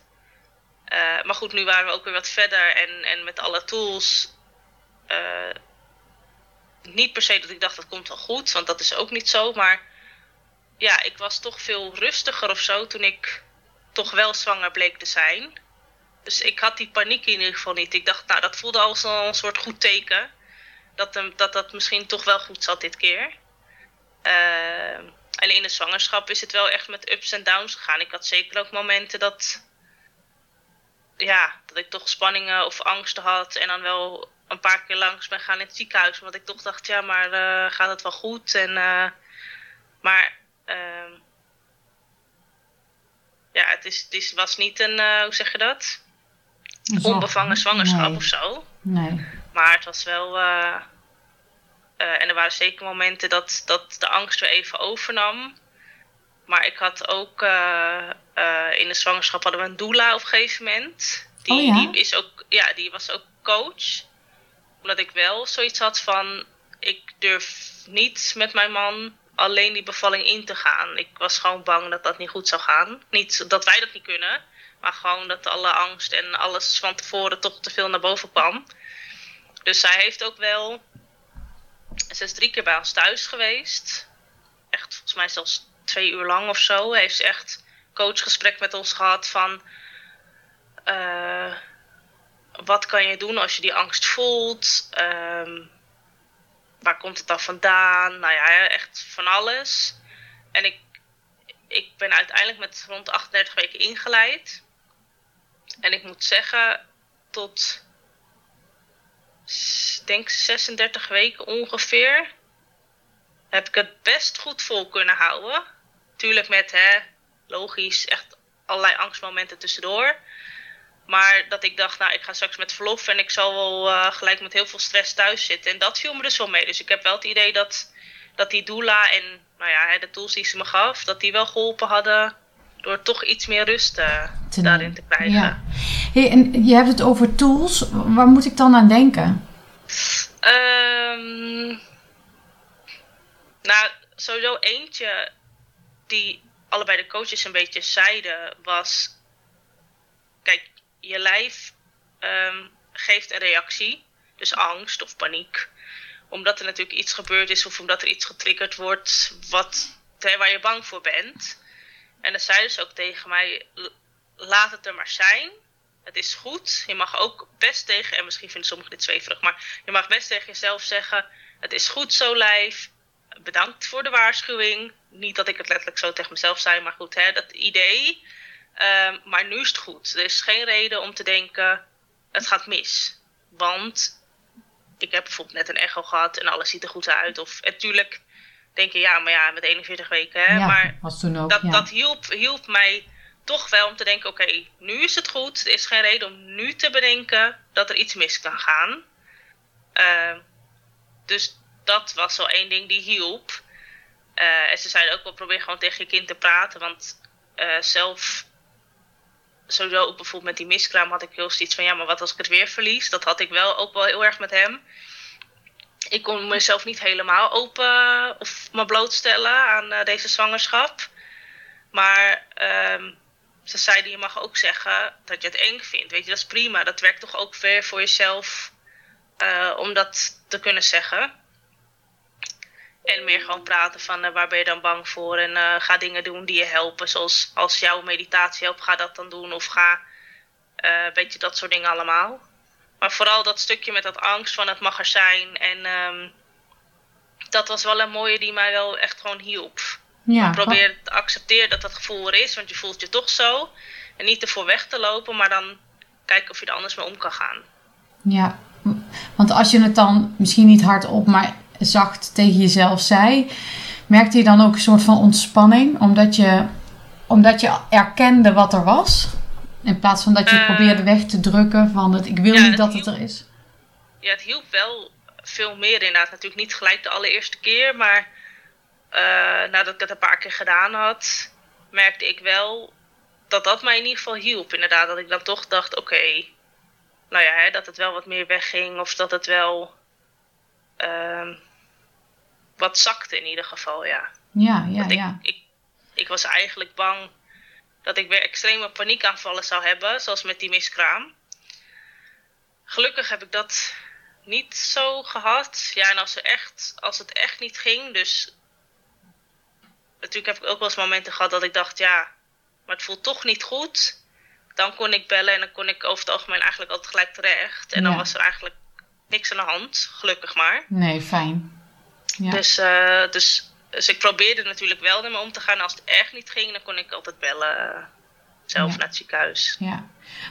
Eh, maar goed, nu waren we ook weer wat verder en, en met alle tools. eh, niet per se dat ik dacht dat komt wel goed, want dat is ook niet zo. Maar ja, ik was toch veel rustiger of zo toen ik toch wel zwanger bleek te zijn. Dus ik had die paniek in ieder geval niet. Ik dacht, nou, dat voelde als een soort goed teken. Dat hem, dat, dat misschien toch wel goed zat dit keer. Uh, alleen in de zwangerschap is het wel echt met ups en downs gegaan. Ik had zeker ook momenten dat, ja, dat ik toch spanningen of angsten had. En dan wel een paar keer langs ben gaan in het ziekenhuis. Want ik toch dacht, ja, maar uh, gaat het wel goed? En, uh, maar uh, ja, het, is, het is, was niet een, uh, hoe zeg je dat? Onbevangen zwangerschap
nee.
of zo.
Nee.
Maar het was wel. Uh, en er waren zeker momenten dat, dat de angst weer even overnam. Maar ik had ook. in de zwangerschap hadden we een doula op een gegeven moment. Die,
oh, ja?
die, is ook, ja, die was ook coach. Omdat ik wel zoiets had van. Ik durf niet met mijn man alleen die bevalling in te gaan. Ik was gewoon bang dat dat niet goed zou gaan. Niet dat wij dat niet kunnen, maar gewoon dat alle angst en alles van tevoren toch te veel naar boven kwam. Dus zij heeft ook wel. Ze is drie keer bij ons thuis geweest. Echt volgens mij zelfs twee uur lang of zo. Heeft ze echt coachgesprek met ons gehad van. Uh, wat kan je doen als je die angst voelt? Uh, waar komt het dan vandaan? Nou ja, echt van alles. En ik, ik ben uiteindelijk met rond 38 weken ingeleid. En ik moet zeggen, tot denk 36 weken ongeveer heb ik het best goed vol kunnen houden. Tuurlijk met, hè, logisch, echt allerlei angstmomenten tussendoor. Maar dat ik dacht, nou, ik ga straks met verlof en ik zal wel uh, gelijk met heel veel stress thuis zitten. En dat viel me dus wel mee. Dus ik heb wel het idee dat, dat die doula en nou ja, de tools die ze me gaf, dat die wel geholpen hadden door toch iets meer rust uh, te daarin te krijgen.
Ja. Hey, en je hebt het over tools. Waar moet ik dan aan denken?
Um, nou, sowieso eentje die allebei de coaches een beetje zeiden was... Kijk, je lijf um, geeft een reactie, dus angst of paniek, omdat er natuurlijk iets gebeurd is of omdat er iets getriggerd wordt wat, waar je bang voor bent. En dan zei dus ook tegen mij: laat het er maar zijn. Het is goed. Je mag ook best tegen, en misschien vinden sommigen dit zweverig, maar je mag best tegen jezelf zeggen: Het is goed zo, lijf. Bedankt voor de waarschuwing. Niet dat ik het letterlijk zo tegen mezelf zei, maar goed, hè, dat idee. Um, maar nu is het goed. Er is geen reden om te denken, het gaat mis. Want ik heb bijvoorbeeld net een echo gehad en alles ziet er goed uit. Of natuurlijk denk je, ja, maar ja, met 41 weken. Hè?
Ja,
maar
was toen ook,
dat,
ja.
dat hielp, hielp mij toch wel om te denken, oké, okay, nu is het goed. Er is geen reden om nu te bedenken dat er iets mis kan gaan. Uh, dus dat was wel één ding die hielp. Uh, en ze zeiden ook wel, probeer gewoon tegen je kind te praten. Want uh, zelf sowieso ook bijvoorbeeld met die miskraam had ik heel zoiets van ja, maar wat als ik het weer verlies? Dat had ik wel ook wel heel erg met hem. Ik kon mezelf niet helemaal open of me blootstellen aan uh, deze zwangerschap. Maar um, ze zeiden je mag ook zeggen dat je het eng vindt. Weet je, dat is prima. Dat werkt toch ook weer voor jezelf uh, om dat te kunnen zeggen. En meer gewoon praten van waar ben je dan bang voor. En ga dingen doen die je helpen. Zoals als jouw meditatie helpt, ga dat dan doen. Of ga, weet je, dat soort dingen allemaal. Maar vooral dat stukje met dat angst van het mag er zijn. En um, dat was wel een mooie die mij wel echt gewoon hielp.
Ja,
Probeer te accepteren dat dat gevoel er is. Want je voelt je toch zo. En niet ervoor weg te lopen. Maar dan kijken of je er anders mee om kan gaan.
Ja, want als je het dan misschien niet hardop, maar zacht tegen jezelf zei, merkte je dan ook een soort van ontspanning, omdat je, omdat je erkende wat er was, in plaats van dat je uh, probeerde weg te drukken van het, ik wil
ja,
niet dat
hielp,
het er is.
Ja, het hielp wel veel meer inderdaad. Natuurlijk niet gelijk de allereerste keer, maar uh, nadat ik het een paar keer gedaan had, merkte ik wel dat dat mij in ieder geval hielp. Inderdaad, dat ik dan toch dacht, oké, okay, nou ja, hè, dat het wel wat meer wegging of dat het wel uh, wat zakte in ieder geval, ja.
Ja, ja,
Want ik,
ja.
Ik, ik was eigenlijk bang dat ik weer extreme paniekaanvallen zou hebben, zoals met die miskraam. Gelukkig heb ik dat niet zo gehad. Ja, en als, er echt, als het echt niet ging, dus natuurlijk heb ik ook wel eens momenten gehad dat ik dacht, ja, maar het voelt toch niet goed. Dan kon ik bellen en dan kon ik over het algemeen eigenlijk altijd gelijk terecht. En dan was er eigenlijk niks aan de hand, gelukkig maar.
Nee, fijn.
Ja. Dus, uh, dus, dus ik probeerde natuurlijk wel ermee om te gaan. Als het echt niet ging, dan kon ik altijd bellen zelf naar het ziekenhuis.
Ja,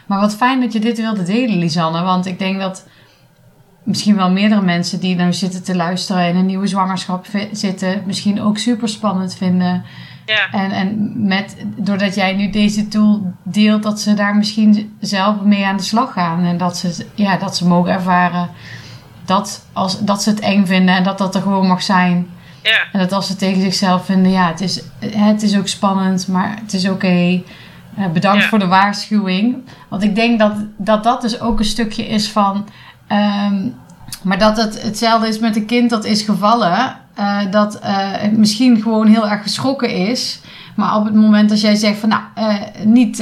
maar wat fijn dat je dit wilde delen, Lisanne. Want ik denk dat misschien wel meerdere mensen die nou zitten te luisteren in een nieuwe zwangerschap zitten, misschien ook super spannend vinden.
Ja.
En, en met, doordat jij nu deze tool deelt, dat ze daar misschien zelf mee aan de slag gaan. En dat ze, ja, dat ze mogen ervaren dat, als, dat ze het eng vinden en dat dat er gewoon mag zijn.
Ja.
En dat als ze tegen zichzelf vinden, ja, het is, het is ook spannend, maar het is oké. Eh, bedankt voor de waarschuwing. Want ik denk dat, dat dat dus ook een stukje is van. Um, maar dat het hetzelfde is met een kind dat is gevallen. Uh, dat uh, het misschien gewoon heel erg geschrokken is. Maar op het moment dat jij zegt van nou, niet,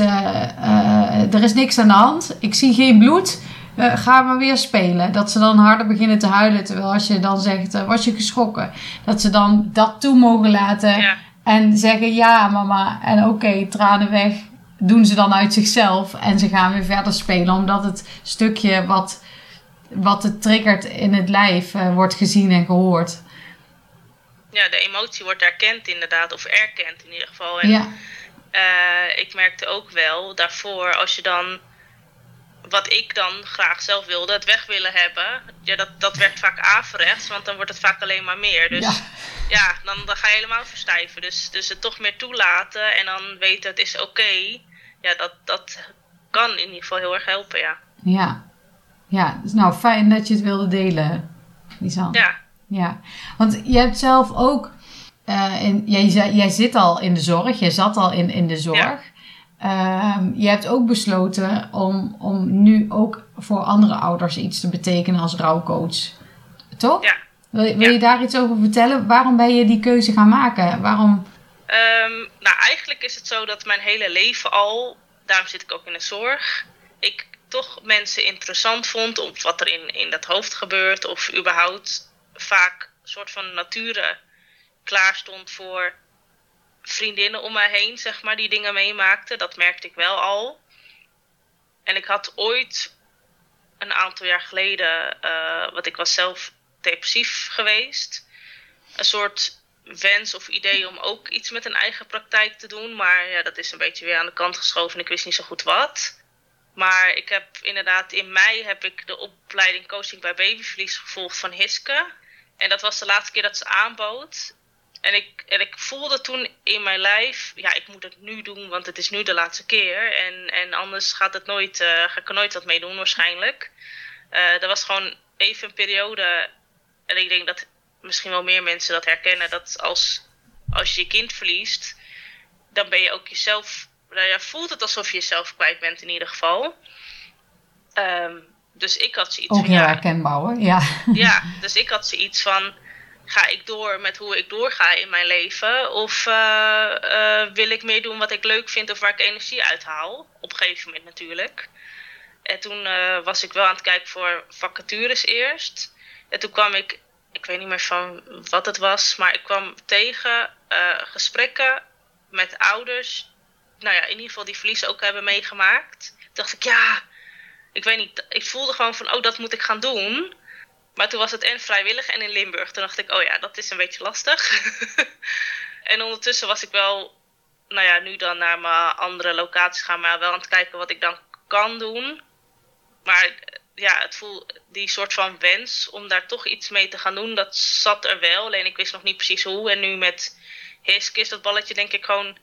er is niks aan de hand. Ik zie geen bloed. Ga maar weer spelen. Dat ze dan harder beginnen te huilen. Terwijl als je dan zegt, was je geschrokken? Dat ze dan dat toe mogen laten.
Ja.
En zeggen ja mama. En oké, tranen weg doen ze dan uit zichzelf en ze gaan weer verder spelen, omdat het stukje wat, wat het triggert in het lijf uh, wordt gezien en gehoord.
Ja, de emotie wordt erkend inderdaad, of erkend in ieder geval. En,
ja.
Uh, ik merkte ook wel daarvoor, als je dan, wat ik dan graag zelf wilde, het weg willen hebben, ja, dat, dat werkt vaak averechts, want dan wordt het vaak alleen maar meer. Dus ja, ja dan, dan ga je helemaal verstijven. Dus, dus het toch meer toelaten en dan weten het is oké ja, dat, dat kan in ieder geval heel erg helpen, ja.
Ja, ja dus nou fijn dat je het wilde delen, Lisan.
Ja.
Ja, want je hebt zelf ook, uh, in, jij, jij zit al in de zorg, jij zat al in, in de zorg. Ja. Uh, je hebt ook besloten om, om nu ook voor andere ouders iets te betekenen als rouwcoach. Toch?
Ja.
Wil, wil je daar iets over vertellen? Waarom ben je die keuze gaan maken? Waarom
Um, nou, eigenlijk is het zo dat mijn hele leven al, daarom zit ik ook in de zorg, ik toch mensen interessant vond op wat er in, in dat hoofd gebeurt. Of überhaupt vaak een soort van nature klaar stond voor vriendinnen om mij heen, zeg maar, die dingen meemaakten. Dat merkte ik wel al. En ik had ooit, een aantal jaar geleden, uh, want ik was zelf depressief geweest, een soort wens of idee om ook iets met een eigen praktijk te doen. Maar ja, dat is een beetje weer aan de kant geschoven en ik wist niet zo goed wat. Maar ik heb inderdaad in mei heb ik de opleiding coaching bij babyverlies gevolgd van Hiske. En dat was de laatste keer dat ze aanbood. En ik, en ik voelde toen in mijn lijf, ja, ik moet het nu doen, want het is nu de laatste keer. En, en anders gaat het nooit, uh, ga ik er nooit wat mee doen waarschijnlijk. Uh, er was gewoon even een periode, en ik denk dat misschien wel meer mensen dat herkennen. Dat als, als je je kind verliest, dan ben je ook jezelf. Nou ja, voelt het alsof je jezelf kwijt bent in ieder geval. Um, dus ik had zoiets
ook
van.
heel
ja,
herkenbaar hoor, ja.
Ja, dus ik had zoiets van. Ga ik door met hoe ik doorga in mijn leven? Of uh, uh, wil ik meer doen wat ik leuk vind of waar ik energie uit haal? Op een gegeven moment natuurlijk. En toen uh, was ik wel aan het kijken voor vacatures eerst. En toen kwam ik ik weet niet meer van wat het was, maar ik kwam tegen gesprekken met ouders, nou ja, in ieder geval die verlies ook hebben meegemaakt. Toen dacht ik, ja, ik weet niet, ik voelde gewoon van, oh, dat moet ik gaan doen. Maar toen was het en vrijwillig en in Limburg. Toen dacht ik, oh ja, dat is een beetje lastig. [LAUGHS] en ondertussen was ik wel, nou ja, nu dan naar mijn andere locaties gaan, maar wel aan het kijken wat ik dan kan doen. Maar ja, het voel, die soort van wens om daar toch iets mee te gaan doen, dat zat er wel. Alleen ik wist nog niet precies hoe. En nu met Hisk is dat balletje denk ik gewoon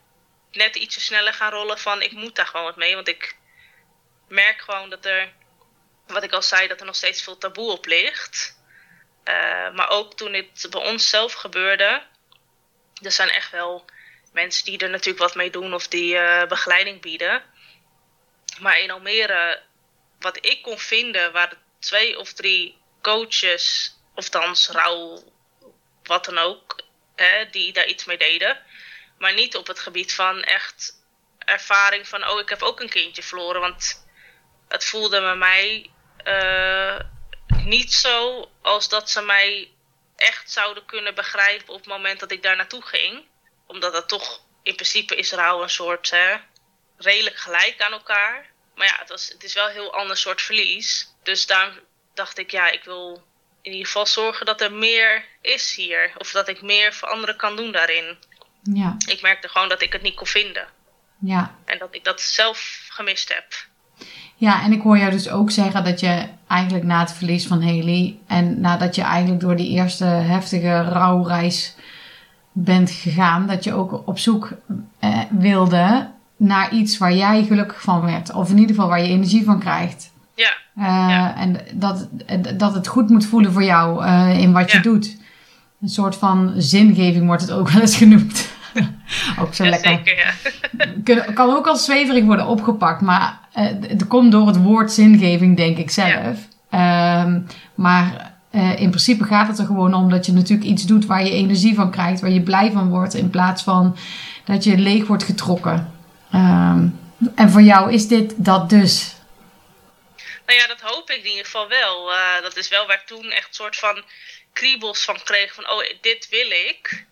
net ietsje sneller gaan rollen van ik moet daar gewoon wat mee. Want ik merk gewoon dat er, wat ik al zei, dat er nog steeds veel taboe op ligt. Uh, maar ook toen dit bij ons zelf gebeurde, er zijn echt wel mensen die er natuurlijk wat mee doen of die uh, begeleiding bieden. Maar in Almere wat ik kon vinden waren twee of drie coaches, of dan rouw, wat dan ook, hè, die daar iets mee deden. Maar niet op het gebied van echt ervaring van, oh, ik heb ook een kindje verloren. Want het voelde bij mij uh, niet zo als dat ze mij echt zouden kunnen begrijpen op het moment dat ik daar naartoe ging. omdat dat toch in principe is rouw een soort hè, redelijk gelijk aan elkaar. Maar ja, het, was, het is wel een heel ander soort verlies. Dus daarom dacht ik, ja, ik wil in ieder geval zorgen dat er meer is hier. Of dat ik meer voor anderen kan doen daarin.
Ja.
Ik merkte gewoon dat ik het niet kon vinden.
Ja.
En dat ik dat zelf gemist heb.
Ja, en ik hoor jou dus ook zeggen dat je eigenlijk na het verlies van Haley en nadat je eigenlijk door die eerste heftige rouwreis bent gegaan, dat je ook op zoek eh, wilde naar iets waar jij gelukkig van werd. Of in ieder geval waar je energie van krijgt.
Ja.
Uh,
Ja.
En dat, dat het goed moet voelen voor jou uh, in wat je doet. Een soort van zingeving wordt het ook wel eens genoemd. [LAUGHS] ook zo
Ja,
lekker.
zeker, ja.
Kan ook als zweverig worden opgepakt, maar eh, het komt door het woord zingeving, denk ik zelf. Ehm, maar eh, in principe gaat het er gewoon om dat je natuurlijk iets doet waar je energie van krijgt, waar je blij van wordt, in plaats van dat je leeg wordt getrokken. Ehm, en voor jou is dit dat dus.
Nou ja, dat hoop ik in ieder geval wel. Eh, dat is wel waar ik toen echt soort van kriebels van kreeg. Van, oh, dit wil ik.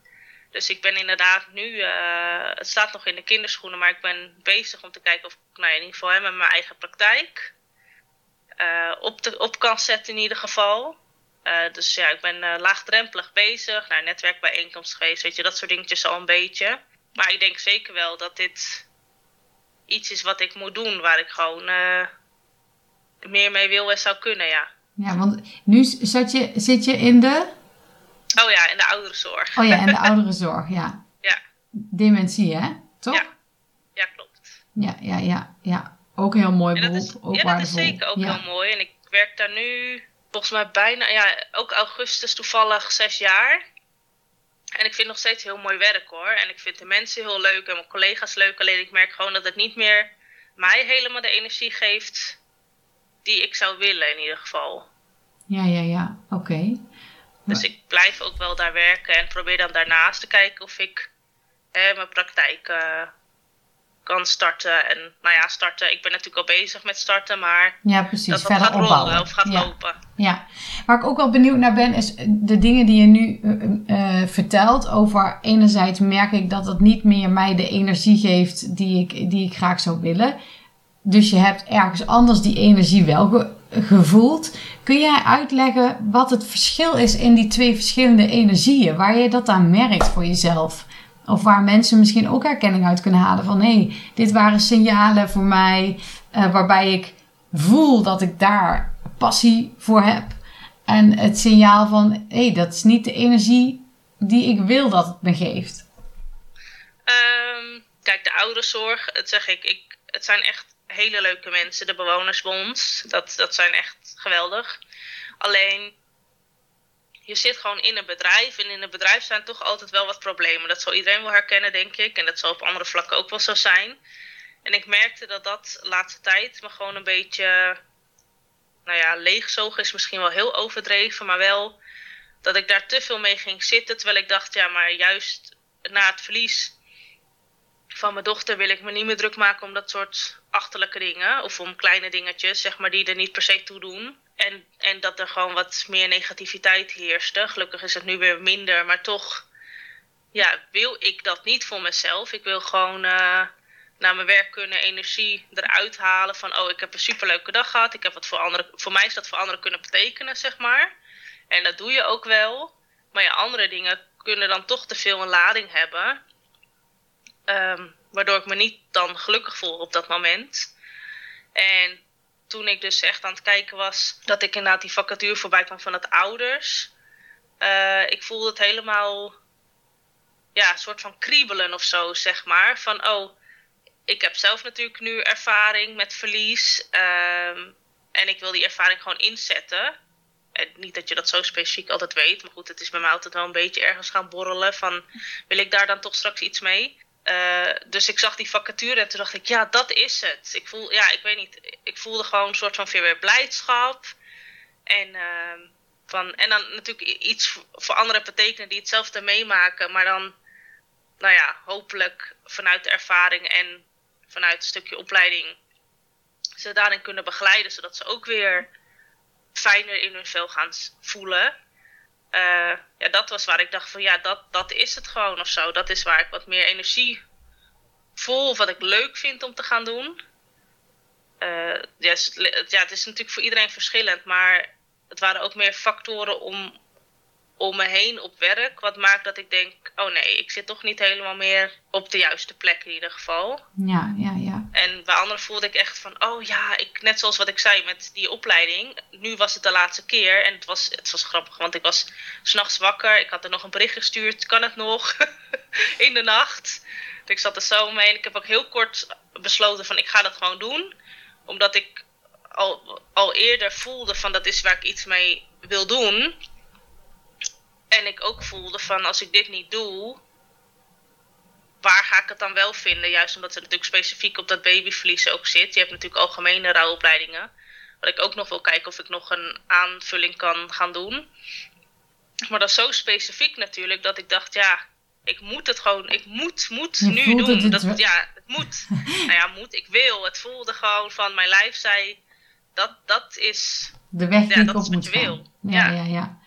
Dus ik ben inderdaad nu, eh, het staat nog in de kinderschoenen, maar ik ben bezig om te kijken of ik nou, in ieder geval hè, met mijn eigen praktijk eh, op, de, op kan zetten in ieder geval. Eh, dus ja, ik ben laagdrempelig bezig, naar netwerkbijeenkomst geweest, weet je, dat soort dingetjes al een beetje. Maar ik denk zeker wel dat dit iets is wat ik moet doen, waar ik gewoon meer mee wil en zou kunnen, ja.
Ja, want nu zat je, zit je in de.
Oh ja, in de ouderenzorg.
Oh ja, in de [LAUGHS] ouderenzorg, ja.
Ja.
Dementie, hè? Toch?
Ja. Ja, klopt.
Ja, ja, ja. ja. Ook een heel mooi
En
beroep.
is,
ook
ja, dat is zeker ook
ja.
heel mooi. En ik werk daar nu volgens mij bijna, ja, ook augustus toevallig zes jaar. En ik vind nog steeds heel mooi werk hoor. En ik vind de mensen heel leuk en mijn collega's leuk. Alleen ik merk gewoon dat het niet meer mij helemaal de energie geeft die ik zou willen in ieder geval.
Ja, ja, ja. Oké.
Dus ik blijf ook wel daar werken en probeer dan daarnaast te kijken of ik hè, mijn praktijk eh, kan starten. En nou ja, starten. Ik ben natuurlijk al bezig met starten, maar
Ja, precies.
dat
Verder
gaat
opbouwen.
rollen of gaat
ja.
lopen.
Ja, waar ik ook wel benieuwd naar ben, is de dingen die je nu eh, eh, vertelt. Over enerzijds merk ik dat het niet meer mij de energie geeft die ik, die ik graag zou willen. Dus je hebt ergens anders die energie wel ge- gevoeld. Kun jij uitleggen wat het verschil is in die twee verschillende energieën? Waar je dat aan merkt voor jezelf? Of waar mensen misschien ook herkenning uit kunnen halen van hé, hey, dit waren signalen voor mij eh, waarbij ik voel dat ik daar passie voor heb. En het signaal van hé, hey, dat is niet de energie die ik wil dat het me geeft.
Ehm, kijk, de ouderenzorg, het zeg ik, ik, het zijn echt hele leuke mensen, de bewonersbond. Dat, dat zijn echt geweldig. Alleen, je zit gewoon in een bedrijf en in een bedrijf zijn toch altijd wel wat problemen. Dat zal iedereen wel herkennen, denk ik. En dat zal op andere vlakken ook wel zo zijn. En ik merkte dat dat laatste tijd me gewoon een beetje, nou ja, leegzogen is misschien wel heel overdreven, maar wel dat ik daar te veel mee ging zitten. Terwijl ik dacht, ja, maar juist na het verlies van mijn dochter wil ik me niet meer druk maken om dat soort achterlijke dingen. Of om kleine dingetjes, zeg maar, die er niet per se toe doen. En, en dat er gewoon wat meer negativiteit heerste. Gelukkig is het nu weer minder, maar toch ja, wil ik dat niet voor mezelf. Ik wil gewoon eh, naar mijn werk kunnen, energie eruit halen van... oh, ik heb een superleuke dag gehad. Ik heb wat voor anderen, voor mij is dat voor anderen kunnen betekenen, zeg maar. En dat doe je ook wel. Maar ja, andere dingen kunnen dan toch te veel een lading hebben. Ehm, waardoor ik me niet dan gelukkig voel op dat moment. En toen ik dus echt aan het kijken was, dat ik inderdaad die vacature voorbij kwam van het ouders. eh, ik voelde het helemaal, ja, een soort van kriebelen of zo, zeg maar. Van, oh, ik heb zelf natuurlijk nu ervaring met verlies. ehm, en ik wil die ervaring gewoon inzetten. En niet dat je dat zo specifiek altijd weet. Maar goed, het is bij mij altijd wel een beetje ergens gaan borrelen. Van, wil ik daar dan toch straks iets mee? Uh, dus ik zag die vacature en toen dacht ik, ja, dat is het. Ik voel, ja, ik weet niet, ik voelde gewoon een soort van weer blijdschap. En, uh, van, en dan natuurlijk iets voor anderen betekenen die hetzelfde meemaken. Maar dan, nou ja, hopelijk vanuit de ervaring en vanuit een stukje opleiding ze daarin kunnen begeleiden. Zodat ze ook weer fijner in hun vel gaan voelen. Eh, ja, dat was waar ik dacht van ja, dat, dat is het gewoon of zo. Dat is waar ik wat meer energie voel wat ik leuk vind om te gaan doen. Uh, ja, ja, het is natuurlijk voor iedereen verschillend, maar het waren ook meer factoren om, om me heen op werk. Wat maakt dat ik denk, oh nee, ik zit toch niet helemaal meer op de juiste plek in ieder geval.
Ja, ja, ja.
En bij anderen voelde ik echt van, oh ja, ik, net zoals wat ik zei met die opleiding. Nu was het de laatste keer en het was, het was grappig, want ik was s'nachts wakker. Ik had er nog een bericht gestuurd, kan het nog? [LAUGHS] in de nacht. ik zat er zo mee en ik heb ook heel kort besloten van, ik ga dat gewoon doen. Omdat ik al, al eerder voelde van, dat is waar ik iets mee wil doen. En ik ook voelde van als ik dit niet doe, waar ga ik het dan wel vinden? Juist omdat het natuurlijk specifiek op dat babyverlies ook zit. Je hebt natuurlijk algemene rouwopleidingen. Wat ik ook nog wil kijken of ik nog een aanvulling kan gaan doen. Maar dat is zo specifiek natuurlijk dat ik dacht, ja, ik moet het gewoon, ik moet, moet nu doen. dat, ja, het moet. [LAUGHS] nou ja, moet, ik wil. Het voelde gewoon van mijn lijf zei, dat, dat is,
de weg die
ja,
dat
is wat je wil.
Ja, ja, ja. Ja,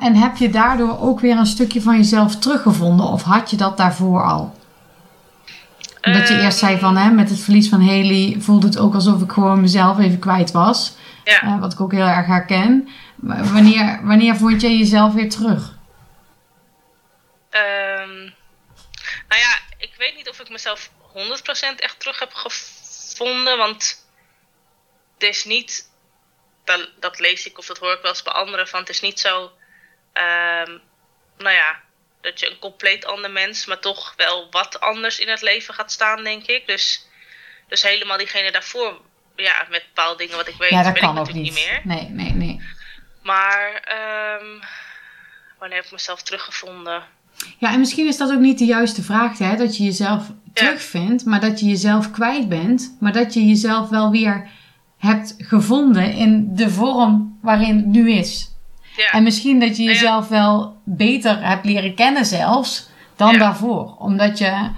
en heb je daardoor ook weer een stukje van jezelf teruggevonden of had je dat daarvoor al? Dat je eerst zei van, hè, met het verlies van Haley voelde het ook alsof ik gewoon mezelf even kwijt was.
Ja.
Uh, wat ik ook heel erg herken. Wanneer, wanneer vond je jezelf weer terug?
Um, nou ja, ik weet niet of ik mezelf 100% echt terug heb gevonden. Want het is niet dat, dat lees ik of dat hoor ik wel eens bij anderen. Van het is niet zo, um, nou ja, dat je een compleet ander mens, maar toch wel wat anders in het leven gaat staan, denk ik. Dus, dus helemaal diegene daarvoor, ja, met bepaalde dingen wat ik weet,
ja, dat
ben
kan
ik
ook
natuurlijk
niet.
niet meer.
Nee, nee, nee.
Maar um, wanneer heb ik mezelf teruggevonden?
Ja, en misschien is dat ook niet de juiste vraag, hè? Dat je jezelf terugvindt, maar dat je jezelf kwijt bent, maar dat je jezelf wel weer hebt gevonden in de vorm waarin het nu is.
Ja.
En misschien dat je jezelf wel beter hebt leren kennen zelfs dan
Ja.
daarvoor. Omdat je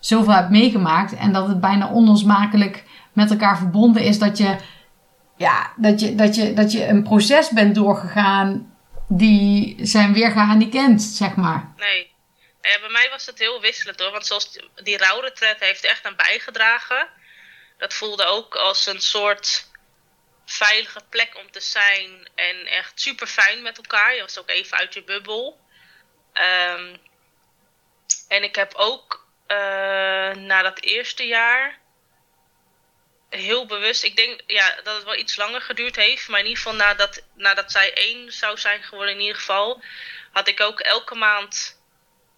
zoveel hebt meegemaakt en dat het bijna onlosmakelijk met elkaar verbonden is dat je, ja, dat je, dat je, dat je een proces bent doorgegaan die zijn weergaan niet kent, zeg maar.
Nee. Nou Ja, bij mij was het heel wisselend hoor. Want zoals die, die rouwretret heeft echt aan bijgedragen. Dat voelde ook als een soort veilige plek om te zijn. En echt super fijn met elkaar. Je was ook even uit je bubbel. Ehm, en ik heb ook eh, na dat eerste jaar heel bewust. Ik denk ja, dat het wel iets langer geduurd heeft. Maar in ieder geval nadat, nadat zij één zou zijn geworden, in ieder geval. Had ik ook elke maand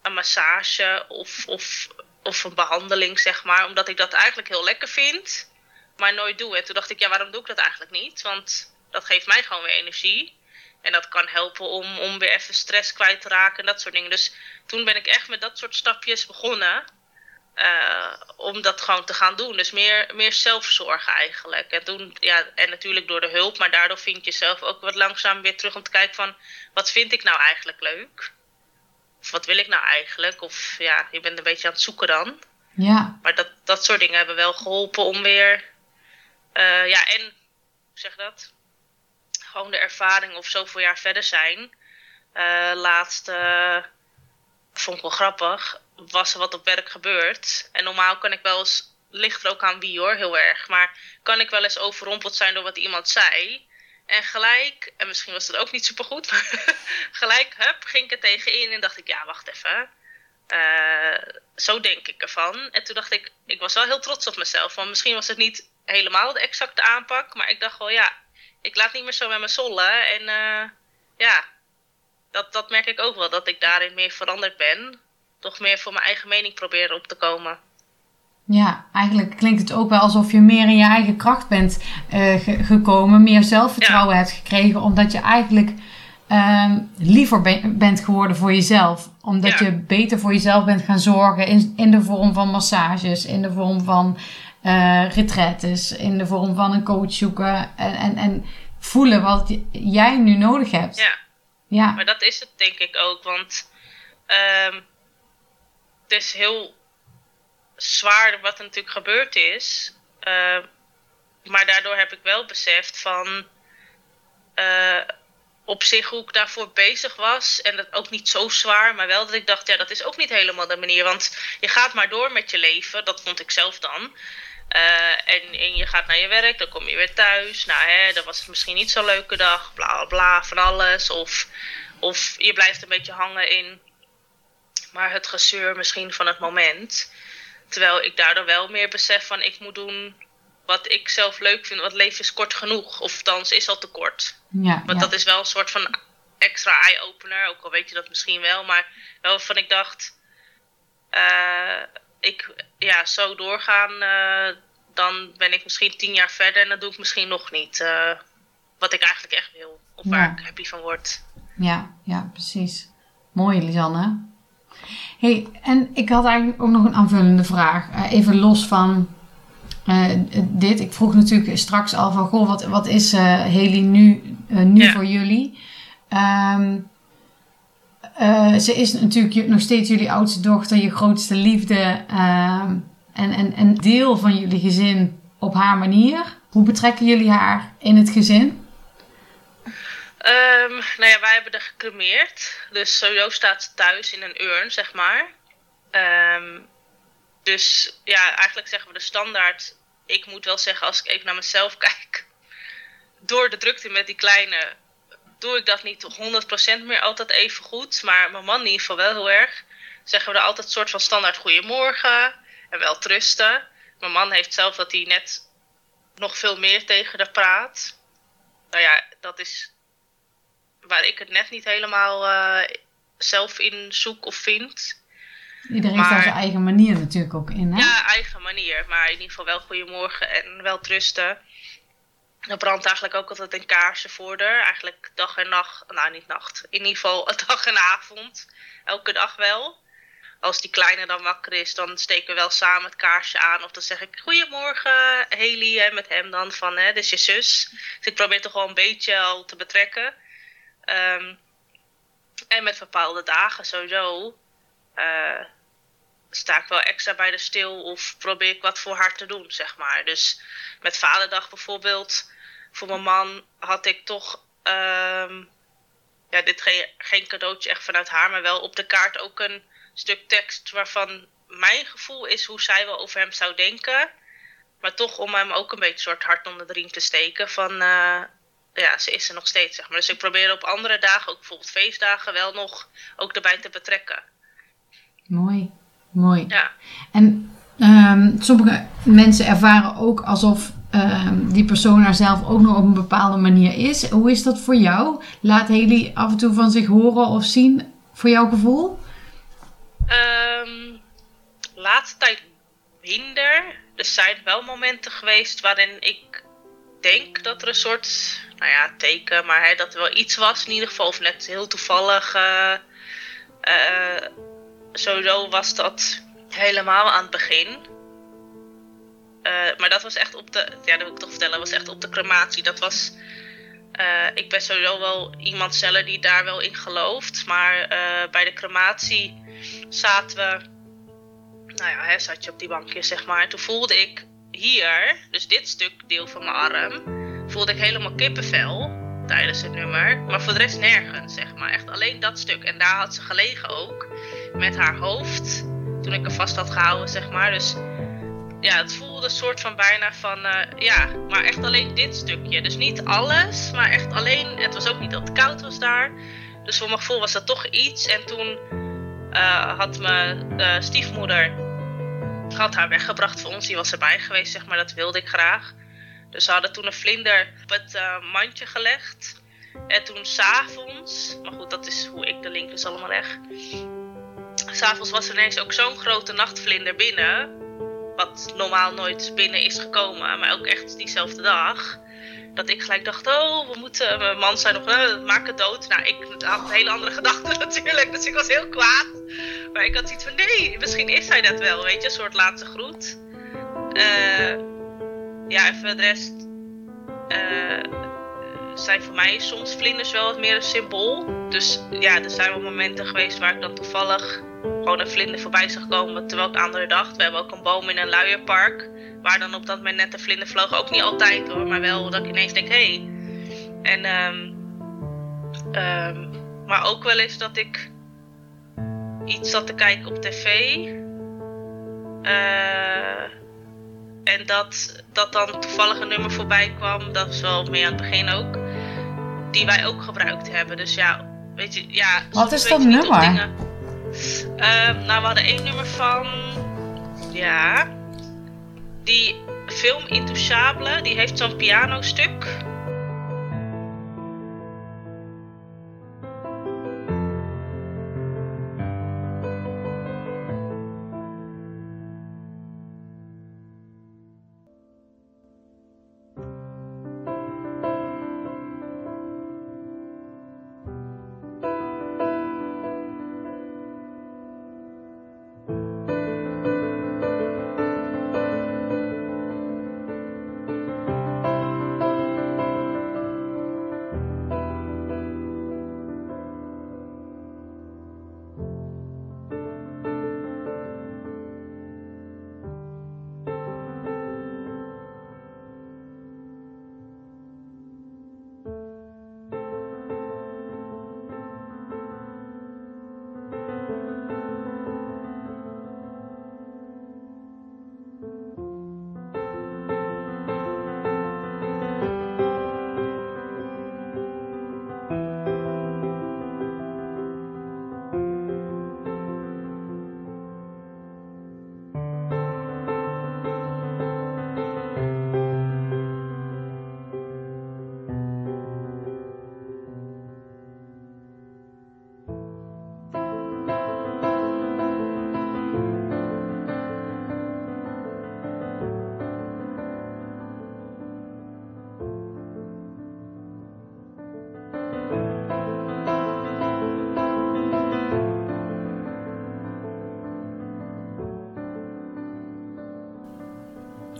een massage of, of, of een behandeling, zeg maar. Omdat ik dat eigenlijk heel lekker vind, maar nooit doe. En toen dacht ik, ja, waarom doe ik dat eigenlijk niet? Want dat geeft mij gewoon weer energie. En dat kan helpen om, om weer even stress kwijt te raken en dat soort dingen. Dus toen ben ik echt met dat soort stapjes begonnen. eh, om dat gewoon te gaan doen. Dus meer, meer zelfzorg eigenlijk. En, toen, ja, en natuurlijk door de hulp, maar daardoor vind je zelf ook wat langzaam weer terug om te kijken van... wat vind ik nou eigenlijk leuk? Of wat wil ik nou eigenlijk? Of ja, je bent een beetje aan het zoeken dan.
Ja,
Maar dat, dat soort dingen hebben wel geholpen om weer. eh, ja, en hoe zeg je dat? Gewoon de ervaring of zoveel jaar verder zijn. Eh laatst eh, vond ik wel grappig. Was er wat op werk gebeurd. En normaal kan ik wel eens. Ligt er ook aan wie hoor, heel erg. Maar kan ik wel eens overrompeld zijn door wat iemand zei. En gelijk, en misschien was dat ook niet supergoed, maar [LAUGHS] gelijk, hup, ging ik er tegenin en dacht ik, ja, wacht even. Eh, zo denk ik ervan. En toen dacht ik, ik was wel heel trots op mezelf. Want misschien was het niet helemaal de exacte aanpak. Maar ik dacht wel, ja, ik laat niet meer zo met me zollen. En eh, ja, dat, dat merk ik ook wel. Dat ik daarin meer veranderd ben. Toch meer voor mijn eigen mening proberen op te komen.
Ja, eigenlijk klinkt het ook wel alsof je meer in je eigen kracht bent eh, ge- gekomen. Meer zelfvertrouwen hebt gekregen. Omdat je eigenlijk ehm, liever be- bent geworden voor jezelf. Omdat
Ja.
je beter voor jezelf bent gaan zorgen. In, in de vorm van massages. In de vorm van eh retretes. In de vorm van een coach zoeken. En, en, en voelen wat jij nu nodig hebt.
Ja.
Ja,
Maar dat is het denk ik ook, want ehm, het is heel zwaar wat er natuurlijk gebeurd is. Ehm, maar daardoor heb ik wel beseft van, eh, op zich hoe ik daarvoor bezig was. En dat ook niet zo zwaar, maar wel dat ik dacht, ja, dat is ook niet helemaal de manier. Want je gaat maar door met je leven, dat vond ik zelf dan. Eh, en, en je gaat naar je werk, dan kom je weer thuis. Nou, hè, dan was het misschien niet zo'n leuke dag, bla bla bla, van alles. Of, of je blijft een beetje hangen in maar het gezeur misschien van het moment. Terwijl ik daardoor wel meer besef van ik moet doen wat ik zelf leuk vind. Want leven is kort genoeg. Of althans is al te kort. Ja, want dat is wel een soort van extra eye-opener. Ook al weet je dat misschien wel. Maar wel van ik dacht... Uh, ik, ja, zo doorgaan... Uh, dan ben ik misschien tien jaar verder. En dan doe ik misschien nog niet uh, wat ik eigenlijk echt wil. Of waar ik happy van word.
Ja, ja, precies. Mooi, Lisanne. Hey, en ik had eigenlijk ook nog een aanvullende vraag. even los van uh, dit. Ik vroeg natuurlijk straks al van, goh, wat, wat is uh, Haley nu, nu voor jullie? Um, ze is natuurlijk nog steeds jullie oudste dochter, je grootste liefde ehm, en, en, en deel van jullie gezin op haar manier. Hoe betrekken jullie haar in het gezin?
Um, nou ja, wij hebben er gecremeerd. Dus sowieso staat ze thuis in een urn, zeg maar. Um, dus ja, eigenlijk zeggen we de standaard. Ik moet wel zeggen, als ik even naar mezelf [LAUGHS] kijk. Door de drukte met die kleine doe ik dat niet 100% meer altijd even goed. Maar mijn man in ieder geval wel heel erg. Zeggen we er altijd een soort van standaard goeiemorgen. En wel trusten. Mijn man heeft zelf dat hij net nog veel meer tegen haar praat. Nou ja, dat is waar ik het net niet helemaal uh, zelf in zoek of vind.
Iedereen heeft daar zijn eigen manier natuurlijk ook in, hè?
Ja, eigen manier. Maar in ieder geval wel goedemorgen en wel trusten. Er brandt eigenlijk ook altijd een kaarsje voor haar. Eigenlijk dag en nacht. Nou, niet nacht. In ieder geval [LAUGHS] dag en avond. Elke dag wel. Als die kleine dan wakker is, dan steken we wel samen het kaarsje aan. Of dan zeg ik, goedemorgen Haley. met hem dan van, hè, dit is je zus. Dus ik probeer toch wel een beetje al te betrekken. Um, en met bepaalde dagen sowieso. Uh, sta ik wel extra bij de stil of probeer ik wat voor haar te doen, zeg maar. Dus met Vaderdag bijvoorbeeld, voor mijn man had ik toch, um, ja, dit geen, cadeautje echt vanuit haar, maar wel op de kaart ook een stuk tekst waarvan mijn gevoel is hoe zij wel over hem zou denken. Maar toch om hem ook een beetje soort hart onder de riem te steken van, uh, ja, ze is er nog steeds, zeg maar. Dus ik probeer op andere dagen, ook bijvoorbeeld feestdagen, wel nog ook erbij te betrekken.
Mooi. Mooi. Ja. En um, sommige mensen ervaren ook alsof um, die persoon haar zelf ook nog op een bepaalde manier is. Hoe is dat voor jou? Laat Haley af en toe van zich horen of zien voor jouw gevoel?
Um, laatste tijd minder. Er zijn wel momenten geweest waarin ik denk dat er een soort, nou ja, teken, maar hè, dat er wel iets was in ieder geval. Of net heel toevallig. Uh, uh, sowieso was dat helemaal aan het begin. Uh, maar dat was echt op de, ja, dat wil ik toch vertellen, was echt op de crematie. Dat was, ik ben sowieso wel iemand zelf die daar wel in gelooft. Maar bij de crematie zaten we, nou ja, hè, zat je op die bankje zeg maar. Toen voelde ik hier, dus dit stuk deel van mijn arm, voelde ik helemaal kippenvel tijdens het nummer. Maar voor de rest nergens, zeg maar. Echt alleen dat stuk. En daar had ze gelegen ook met haar hoofd. Toen ik er vast had gehouden, zeg maar. Dus ja, het voelde een soort van bijna van, uh, ja, maar echt alleen dit stukje. Dus niet alles, maar echt alleen. Het was ook niet dat het koud was daar. Dus voor mijn gevoel was dat toch iets. En toen uh, had mijn uh, stiefmoeder had haar weggebracht voor ons. Die was erbij geweest, zeg maar. Dat wilde ik graag. Dus ze hadden toen een vlinder op het mandje gelegd. En toen s'avonds, maar goed, dat is hoe ik de link dus allemaal leg. S'avonds was er ineens ook zo'n grote nachtvlinder binnen. Wat normaal nooit binnen is gekomen, maar ook echt diezelfde dag. Dat ik gelijk dacht, oh, we moeten... Mijn man zei nog, eh, maak het dood. Nou, ik had een hele andere [LAUGHS] gedachte natuurlijk, dus ik was heel kwaad. Maar ik had zoiets van, nee, misschien is hij dat wel, weet je. Een soort laatste groet. Uh, ja, en voor de rest... Uh, zijn voor mij soms vlinders wel wat meer een symbool. Dus ja, er zijn wel momenten geweest waar ik dan toevallig gewoon een vlinder voorbij zag komen terwijl ik de andere dacht. We hebben ook een boom in een luierpark waar dan op dat moment net een vlinder vloog. Ook niet altijd hoor, maar wel dat ik ineens denk, hé. Hey. En um, Ehm, maar ook wel eens dat ik iets zat te kijken op tv. Eh, en dat, dat dan toevallig een nummer voorbij kwam. Dat was wel meer aan het begin ook. Die wij ook gebruikt hebben. Dus ja, weet je, ja.
Wat is dat nummer?
dingen- Ehm, nou, we hadden één nummer van. Ja. Die film Intouchable, die heeft zo'n pianostuk.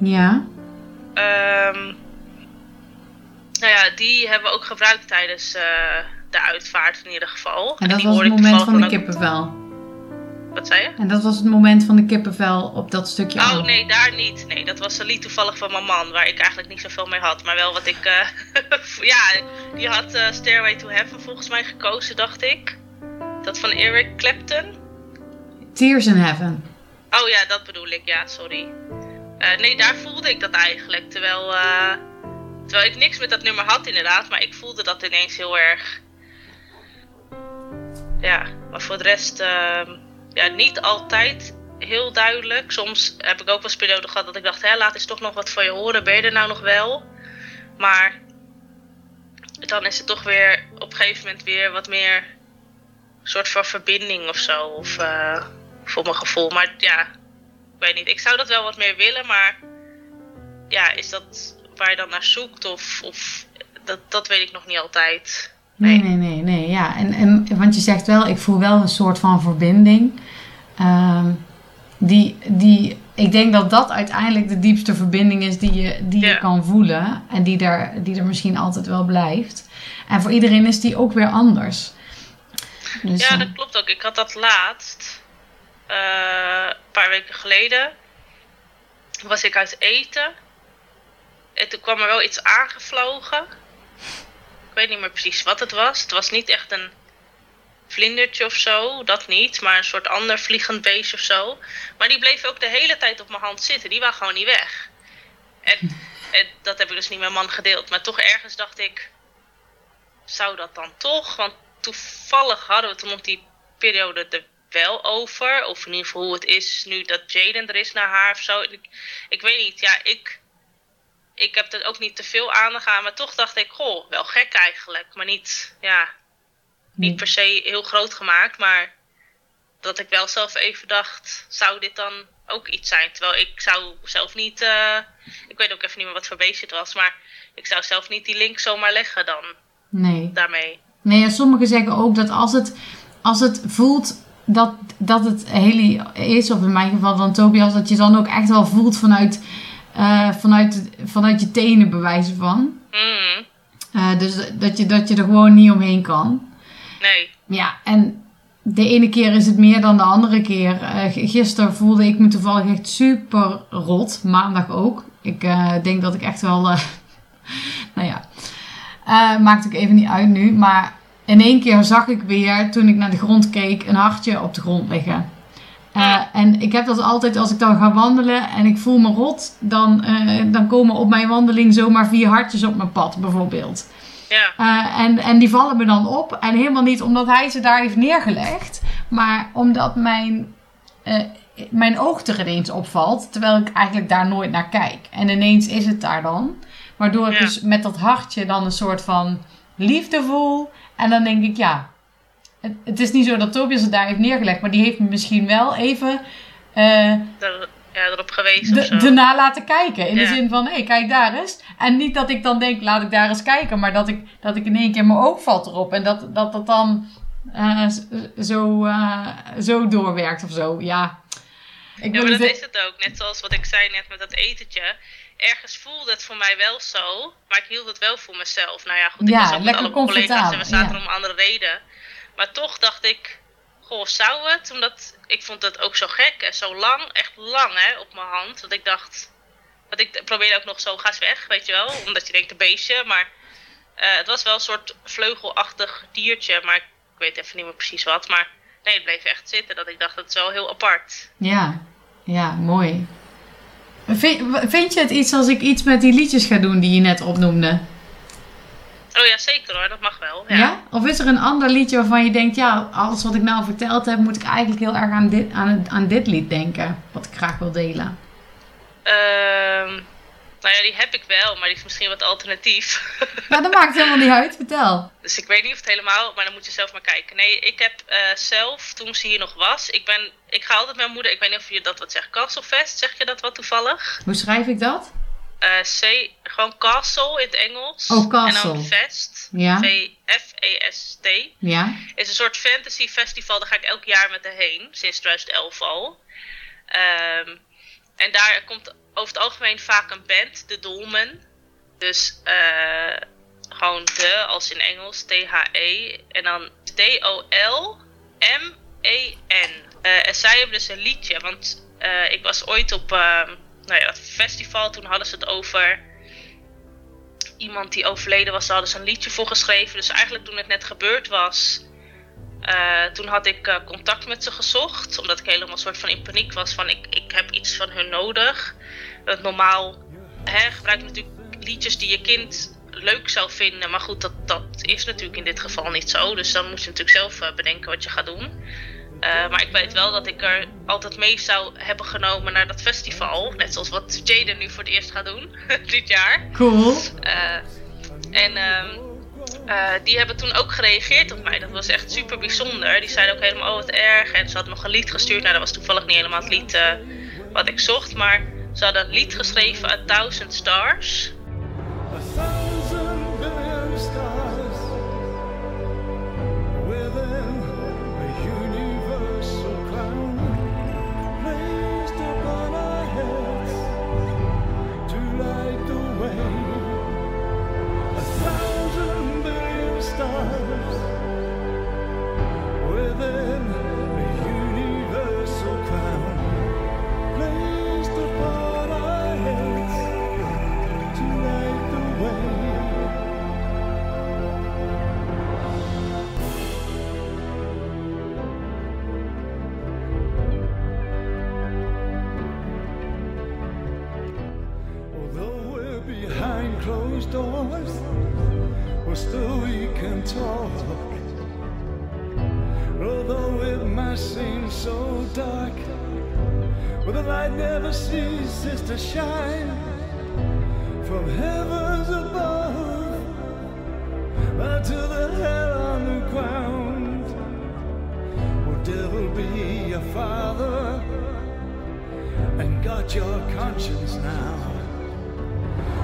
Ja.
Ehm, nou ja, die hebben we ook gebruikt tijdens eh, de uitvaart in ieder geval.
En dat
die
was het
hoorde ik
moment van de kippenvel.
Wat zei je?
En dat was het moment van de kippenvel op dat stukje.
Oh nee, daar niet. Nee, dat was een lied toevallig van mijn man, waar ik eigenlijk niet zoveel mee had. Maar wel wat ik. eh, [LAUGHS] ja, die had eh, Stairway to Heaven volgens mij gekozen, dacht ik. Dat van Eric Clapton.
Tears in Heaven.
Oh ja, dat bedoel ik, ja, sorry. Eh, nee, daar voelde ik dat eigenlijk. Terwijl, eh, terwijl ik niks met dat nummer had, inderdaad. Maar ik voelde dat ineens heel erg. Ja, maar voor de rest, ehm, ja, niet altijd heel duidelijk. Soms heb ik ook wel eens periode gehad dat ik dacht, hé, laat eens toch nog wat van je horen. Ben je er nou nog wel? Maar dan is het toch weer op een gegeven moment weer wat meer soort van verbinding of zo. Of eh, voor mijn gevoel. Maar ja, weet niet. Ik zou dat wel wat meer willen, maar ja, is dat waar je dan naar zoekt? Of, of dat, dat weet ik nog niet altijd.
Nee, nee, nee, nee. Ja, en, en, want je zegt wel, ik voel wel een soort van verbinding. Ehm, die, die, ik denk dat dat uiteindelijk de diepste verbinding is die je, die je kan voelen. En die er, die er misschien altijd wel blijft. En voor iedereen is die ook weer anders. Dus,
Ja, dat klopt ook. Ik had dat laatst, eh, een paar weken geleden, was ik uit eten. En toen kwam er wel iets aangevlogen. Ik weet niet meer precies wat het was. Het was niet echt een vlindertje of zo, dat niet. Maar een soort ander vliegend beestje of zo. Maar die bleef ook de hele tijd op mijn hand zitten. Die waren gewoon niet weg. En, en dat heb ik dus niet met mijn man gedeeld. Maar toch ergens dacht ik, zou dat dan toch? Want toevallig hadden we toen op die periode er wel over. Of in ieder geval hoe het is nu dat Jaden er is naar haar of zo. Ik, ik weet niet, ja, ik, ik heb er ook niet te veel aandacht aan. Maar toch dacht ik, goh, wel gek eigenlijk. Maar niet, ja, niet per se heel groot gemaakt. Maar dat ik wel zelf even dacht, zou dit dan ook iets zijn? Terwijl ik zou zelf niet, eh, ik weet ook even niet meer wat voor beestje het was. Maar ik zou zelf niet die link zomaar leggen dan
nee.
daarmee.
Nee, en sommigen zeggen ook dat als het, als het voelt dat, dat het Haley is, of in mijn geval dan Tobias, dat je dan ook echt wel voelt vanuit, eh, vanuit, vanuit je tenen bewijzen van.
Mm,
Eh, dus dat je, dat je er gewoon niet omheen kan.
nee.
Ja, en de ene keer is het meer dan de andere keer. G- gisteren voelde ik me toevallig echt super rot. Maandag ook. Ik denk dat ik echt wel. [LAUGHS] nou ja. maakt ook even niet uit nu. Maar in één keer zag ik weer, toen ik naar de grond keek, een hartje op de grond liggen. Uh, en ik heb dat altijd als ik dan ga wandelen en ik voel me rot, dan, uh, dan komen op mijn wandeling zomaar vier hartjes op mijn pad, bijvoorbeeld.
Ja.
Uh, en, en die vallen me dan op. En helemaal niet omdat hij ze daar heeft neergelegd, maar omdat mijn, mijn oog er ineens opvalt, terwijl ik eigenlijk daar nooit naar kijk. En ineens is het daar dan. Waardoor ik dus met dat hartje dan een soort van liefde voel. En dan denk ik, ja, het, het is niet zo dat Tobias het daar heeft neergelegd, maar die heeft me misschien wel even
Er, ja, erop gewezen
de, erna laten kijken. In de zin van, hé, kijk daar eens. En niet dat ik dan denk, laat ik daar eens kijken, maar dat ik, dat ik in één keer mijn oog valt erop. En dat dat, dat dan eh, zo, eh, zo doorwerkt of zo, ja. Ik
Ja, maar dat is het ook. Net zoals wat ik zei net met dat etentje. Ergens voelde het voor mij wel zo, maar ik hield het wel voor mezelf. Nou ja, goed, ik
Ja,
was ook met alle collega's en we zaten
ja.
er om een andere reden. Maar toch dacht ik, goh, zou het? Omdat ik vond het ook zo gek en zo lang, echt lang hè, op mijn hand. Dat ik dacht, dat ik probeerde ook nog zo, ga eens weg, weet je wel. Omdat je denkt, een beestje. Maar eh, het was wel een soort vleugelachtig diertje, maar ik weet even niet meer precies wat. Maar nee, het bleef echt zitten. Dat ik dacht, dat is wel heel apart.
Ja, ja, mooi. Vind, vind je het iets als ik iets met die liedjes ga doen die je net opnoemde?
Oh ja, zeker hoor, dat mag wel.
Ja.
Ja.
Of is er een ander liedje waarvan je denkt, ja, alles wat ik nou verteld heb, moet ik eigenlijk heel erg aan dit, aan, aan dit lied denken, wat ik graag wil delen?
Ehm, nou ja, die heb ik wel, maar die is misschien wat alternatief.
Maar [LAUGHS] dat maakt helemaal niet uit, vertel.
dus ik weet niet of het helemaal, maar dan moet je zelf maar kijken. Nee, ik heb eh, zelf, toen ze hier nog was, ik ben, ik ga altijd met mijn moeder, ik weet niet of je dat wat zegt, Castlefest, zeg je dat wat toevallig?
Hoe schrijf ik dat?
Eh, C, gewoon Castle in het Engels.
Oh, Castle.
En dan Fest,
Ja.
V-F-E-S-T.
Ja?
is een soort fantasy festival. Daar ga ik elk jaar met haar heen, sinds 2011 al. Ehm, en daar komt over het algemeen vaak een band, de Dolmen. Dus eh, gewoon de, als in Engels, T-H-E. En dan D-O-L-M-E-N. Eh, en zij hebben dus een liedje, want eh, ik was ooit op ehm, nou ja, dat festival. Toen hadden ze het over iemand die overleden was. Daar hadden ze een liedje voor geschreven. Dus eigenlijk toen het net gebeurd was, eh, toen had ik eh, contact met ze gezocht. Omdat ik helemaal soort van in paniek was van ik, ik heb iets van hun nodig. Want normaal hè, gebruik je natuurlijk liedjes die je kind leuk zou vinden. Maar goed, dat, dat is natuurlijk in dit geval niet zo. Dus dan moet je natuurlijk zelf eh, bedenken wat je gaat doen. Maar ik weet wel dat ik er altijd mee zou hebben genomen naar dat festival. Net zoals wat Jaden nu voor het eerst gaat doen [LAUGHS] dit jaar.
Cool.
En eh, die hebben toen ook gereageerd op mij. Dat was echt super bijzonder. Die zeiden ook helemaal, oh wat erg. En ze hadden nog een lied gestuurd. Nou, dat was toevallig niet helemaal het lied eh, wat ik zocht. Maar ze hadden een lied geschreven, A Thousand Stars.
Well, the light never ceases to shine from heavens above unto the hell on the ground. Will devil be your father and got your conscience now?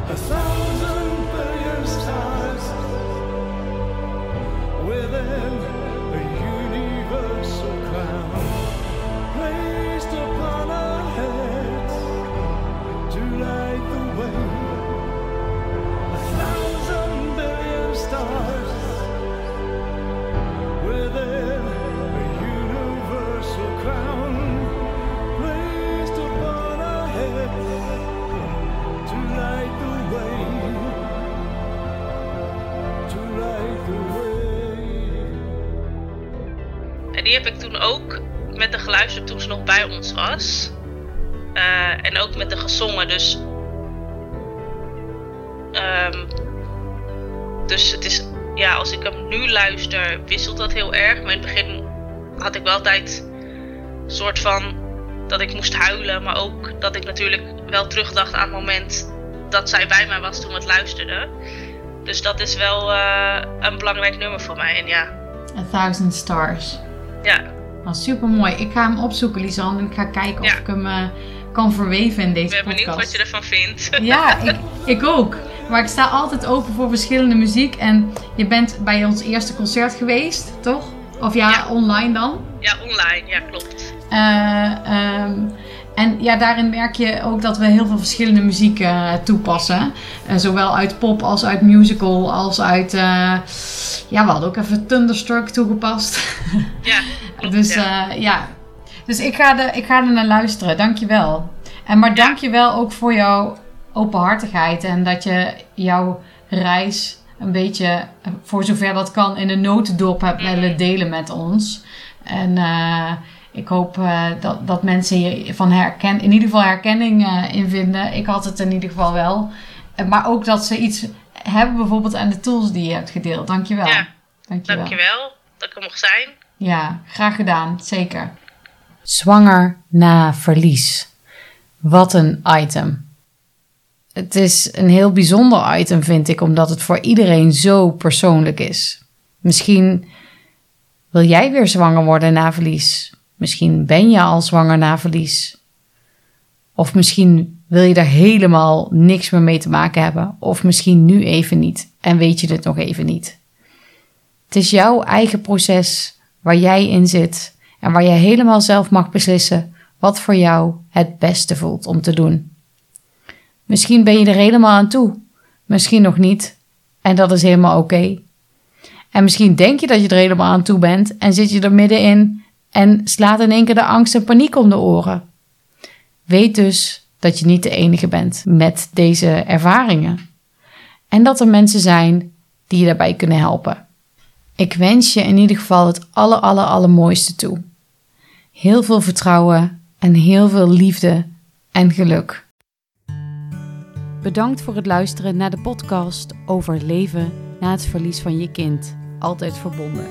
A thousand billion stars within En
die heb ik toen ook met de geluisterd toen ze nog bij ons was. Uh, en ook met de gezongen. Dus um, dus het is. Ja, als ik hem nu luister, wisselt dat heel erg. Maar in het begin had ik wel altijd. een soort van. dat ik moest huilen. Maar ook dat ik natuurlijk wel terugdacht aan het moment. dat zij bij mij was toen we het luisterden. Dus dat is wel eh, een belangrijk nummer voor mij. En ja,
A Thousand Stars.
ja,
Nou, super mooi. Ik ga hem opzoeken, Lisanne. En ik ga kijken of ik hem eh, kan verweven in
ik
deze
ben benieuwd
podcast.
wat je ervan vindt.
Ja, ik, ik ook. Maar ik sta altijd open voor verschillende muziek. En je bent bij ons eerste concert geweest, toch? Of ja,
Ja.
online dan.
Ja, online, ja, klopt.
Eh, ehm, en ja, daarin merk je ook dat we heel veel verschillende muziek eh, toepassen. Eh, zowel uit pop als uit musical, als uit... ja, we hadden ook even Thunderstruck toegepast. [LAUGHS]
Ja, klopt,
dus
ja.
ja. ja. Dus ik ga, er, ik ga er naar luisteren. Dankjewel. En maar dankjewel ook voor jouw openhartigheid. En dat je jouw reis een beetje, eh, voor zover dat kan, in een notendop hebt
Mhm.
willen delen met ons. En eh, ik hoop eh, dat, dat mensen hier van herken, in ieder geval herkenning eh, in vinden. Ik had het in ieder geval wel. Maar ook dat ze iets hebben bijvoorbeeld aan de tools die je hebt gedeeld. Dankjewel.
Ja,
Dankjewel.
Dankjewel dat ik er mocht zijn.
Ja, graag gedaan, zeker. Zwanger na verlies. Wat een item. Het is een heel bijzonder item, vind ik, omdat het voor iedereen zo persoonlijk is. Misschien wil jij weer zwanger worden na verlies. Misschien ben je al zwanger na verlies. Of misschien wil je er helemaal niks meer mee te maken hebben. Of misschien nu even niet en weet je het nog even niet. Het is jouw eigen proces waar jij in zit en waar je helemaal zelf mag beslissen wat voor jou het beste voelt om te doen. Misschien ben je er helemaal aan toe, misschien nog niet, en dat is helemaal oké. En misschien denk je dat je er helemaal aan toe bent en zit je er middenin en slaat in één keer de angst en paniek om de oren. Weet dus dat je niet de enige bent met deze ervaringen. En dat er mensen zijn die je daarbij kunnen helpen. Ik wens je in ieder geval het aller, aller, allermooiste toe. Heel veel vertrouwen en heel veel liefde en geluk. Bedankt voor het luisteren naar de podcast over leven na het verlies van je kind. Altijd verbonden.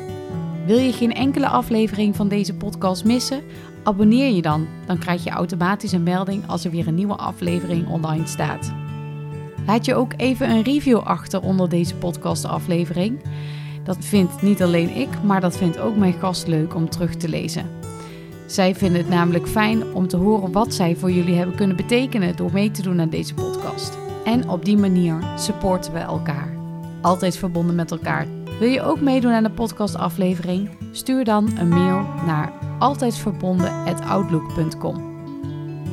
Wil je geen enkele aflevering van deze podcast missen? Abonneer je dan, dan krijg je automatisch een melding als er weer een nieuwe aflevering online staat. Laat je ook even een review achter onder deze podcastaflevering. Dat vindt niet alleen ik, maar dat vindt ook mijn gast leuk om terug te lezen. Zij vinden het namelijk fijn om te horen wat zij voor jullie hebben kunnen betekenen door mee te doen aan deze podcast. En op die manier supporten we elkaar. Altijd verbonden met elkaar. Wil je ook meedoen aan de podcastaflevering? Stuur dan een mail naar altijdverbonden.outlook.com.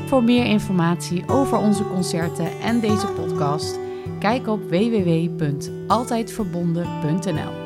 Voor meer informatie over onze concerten en deze podcast, kijk op www.altijdverbonden.nl.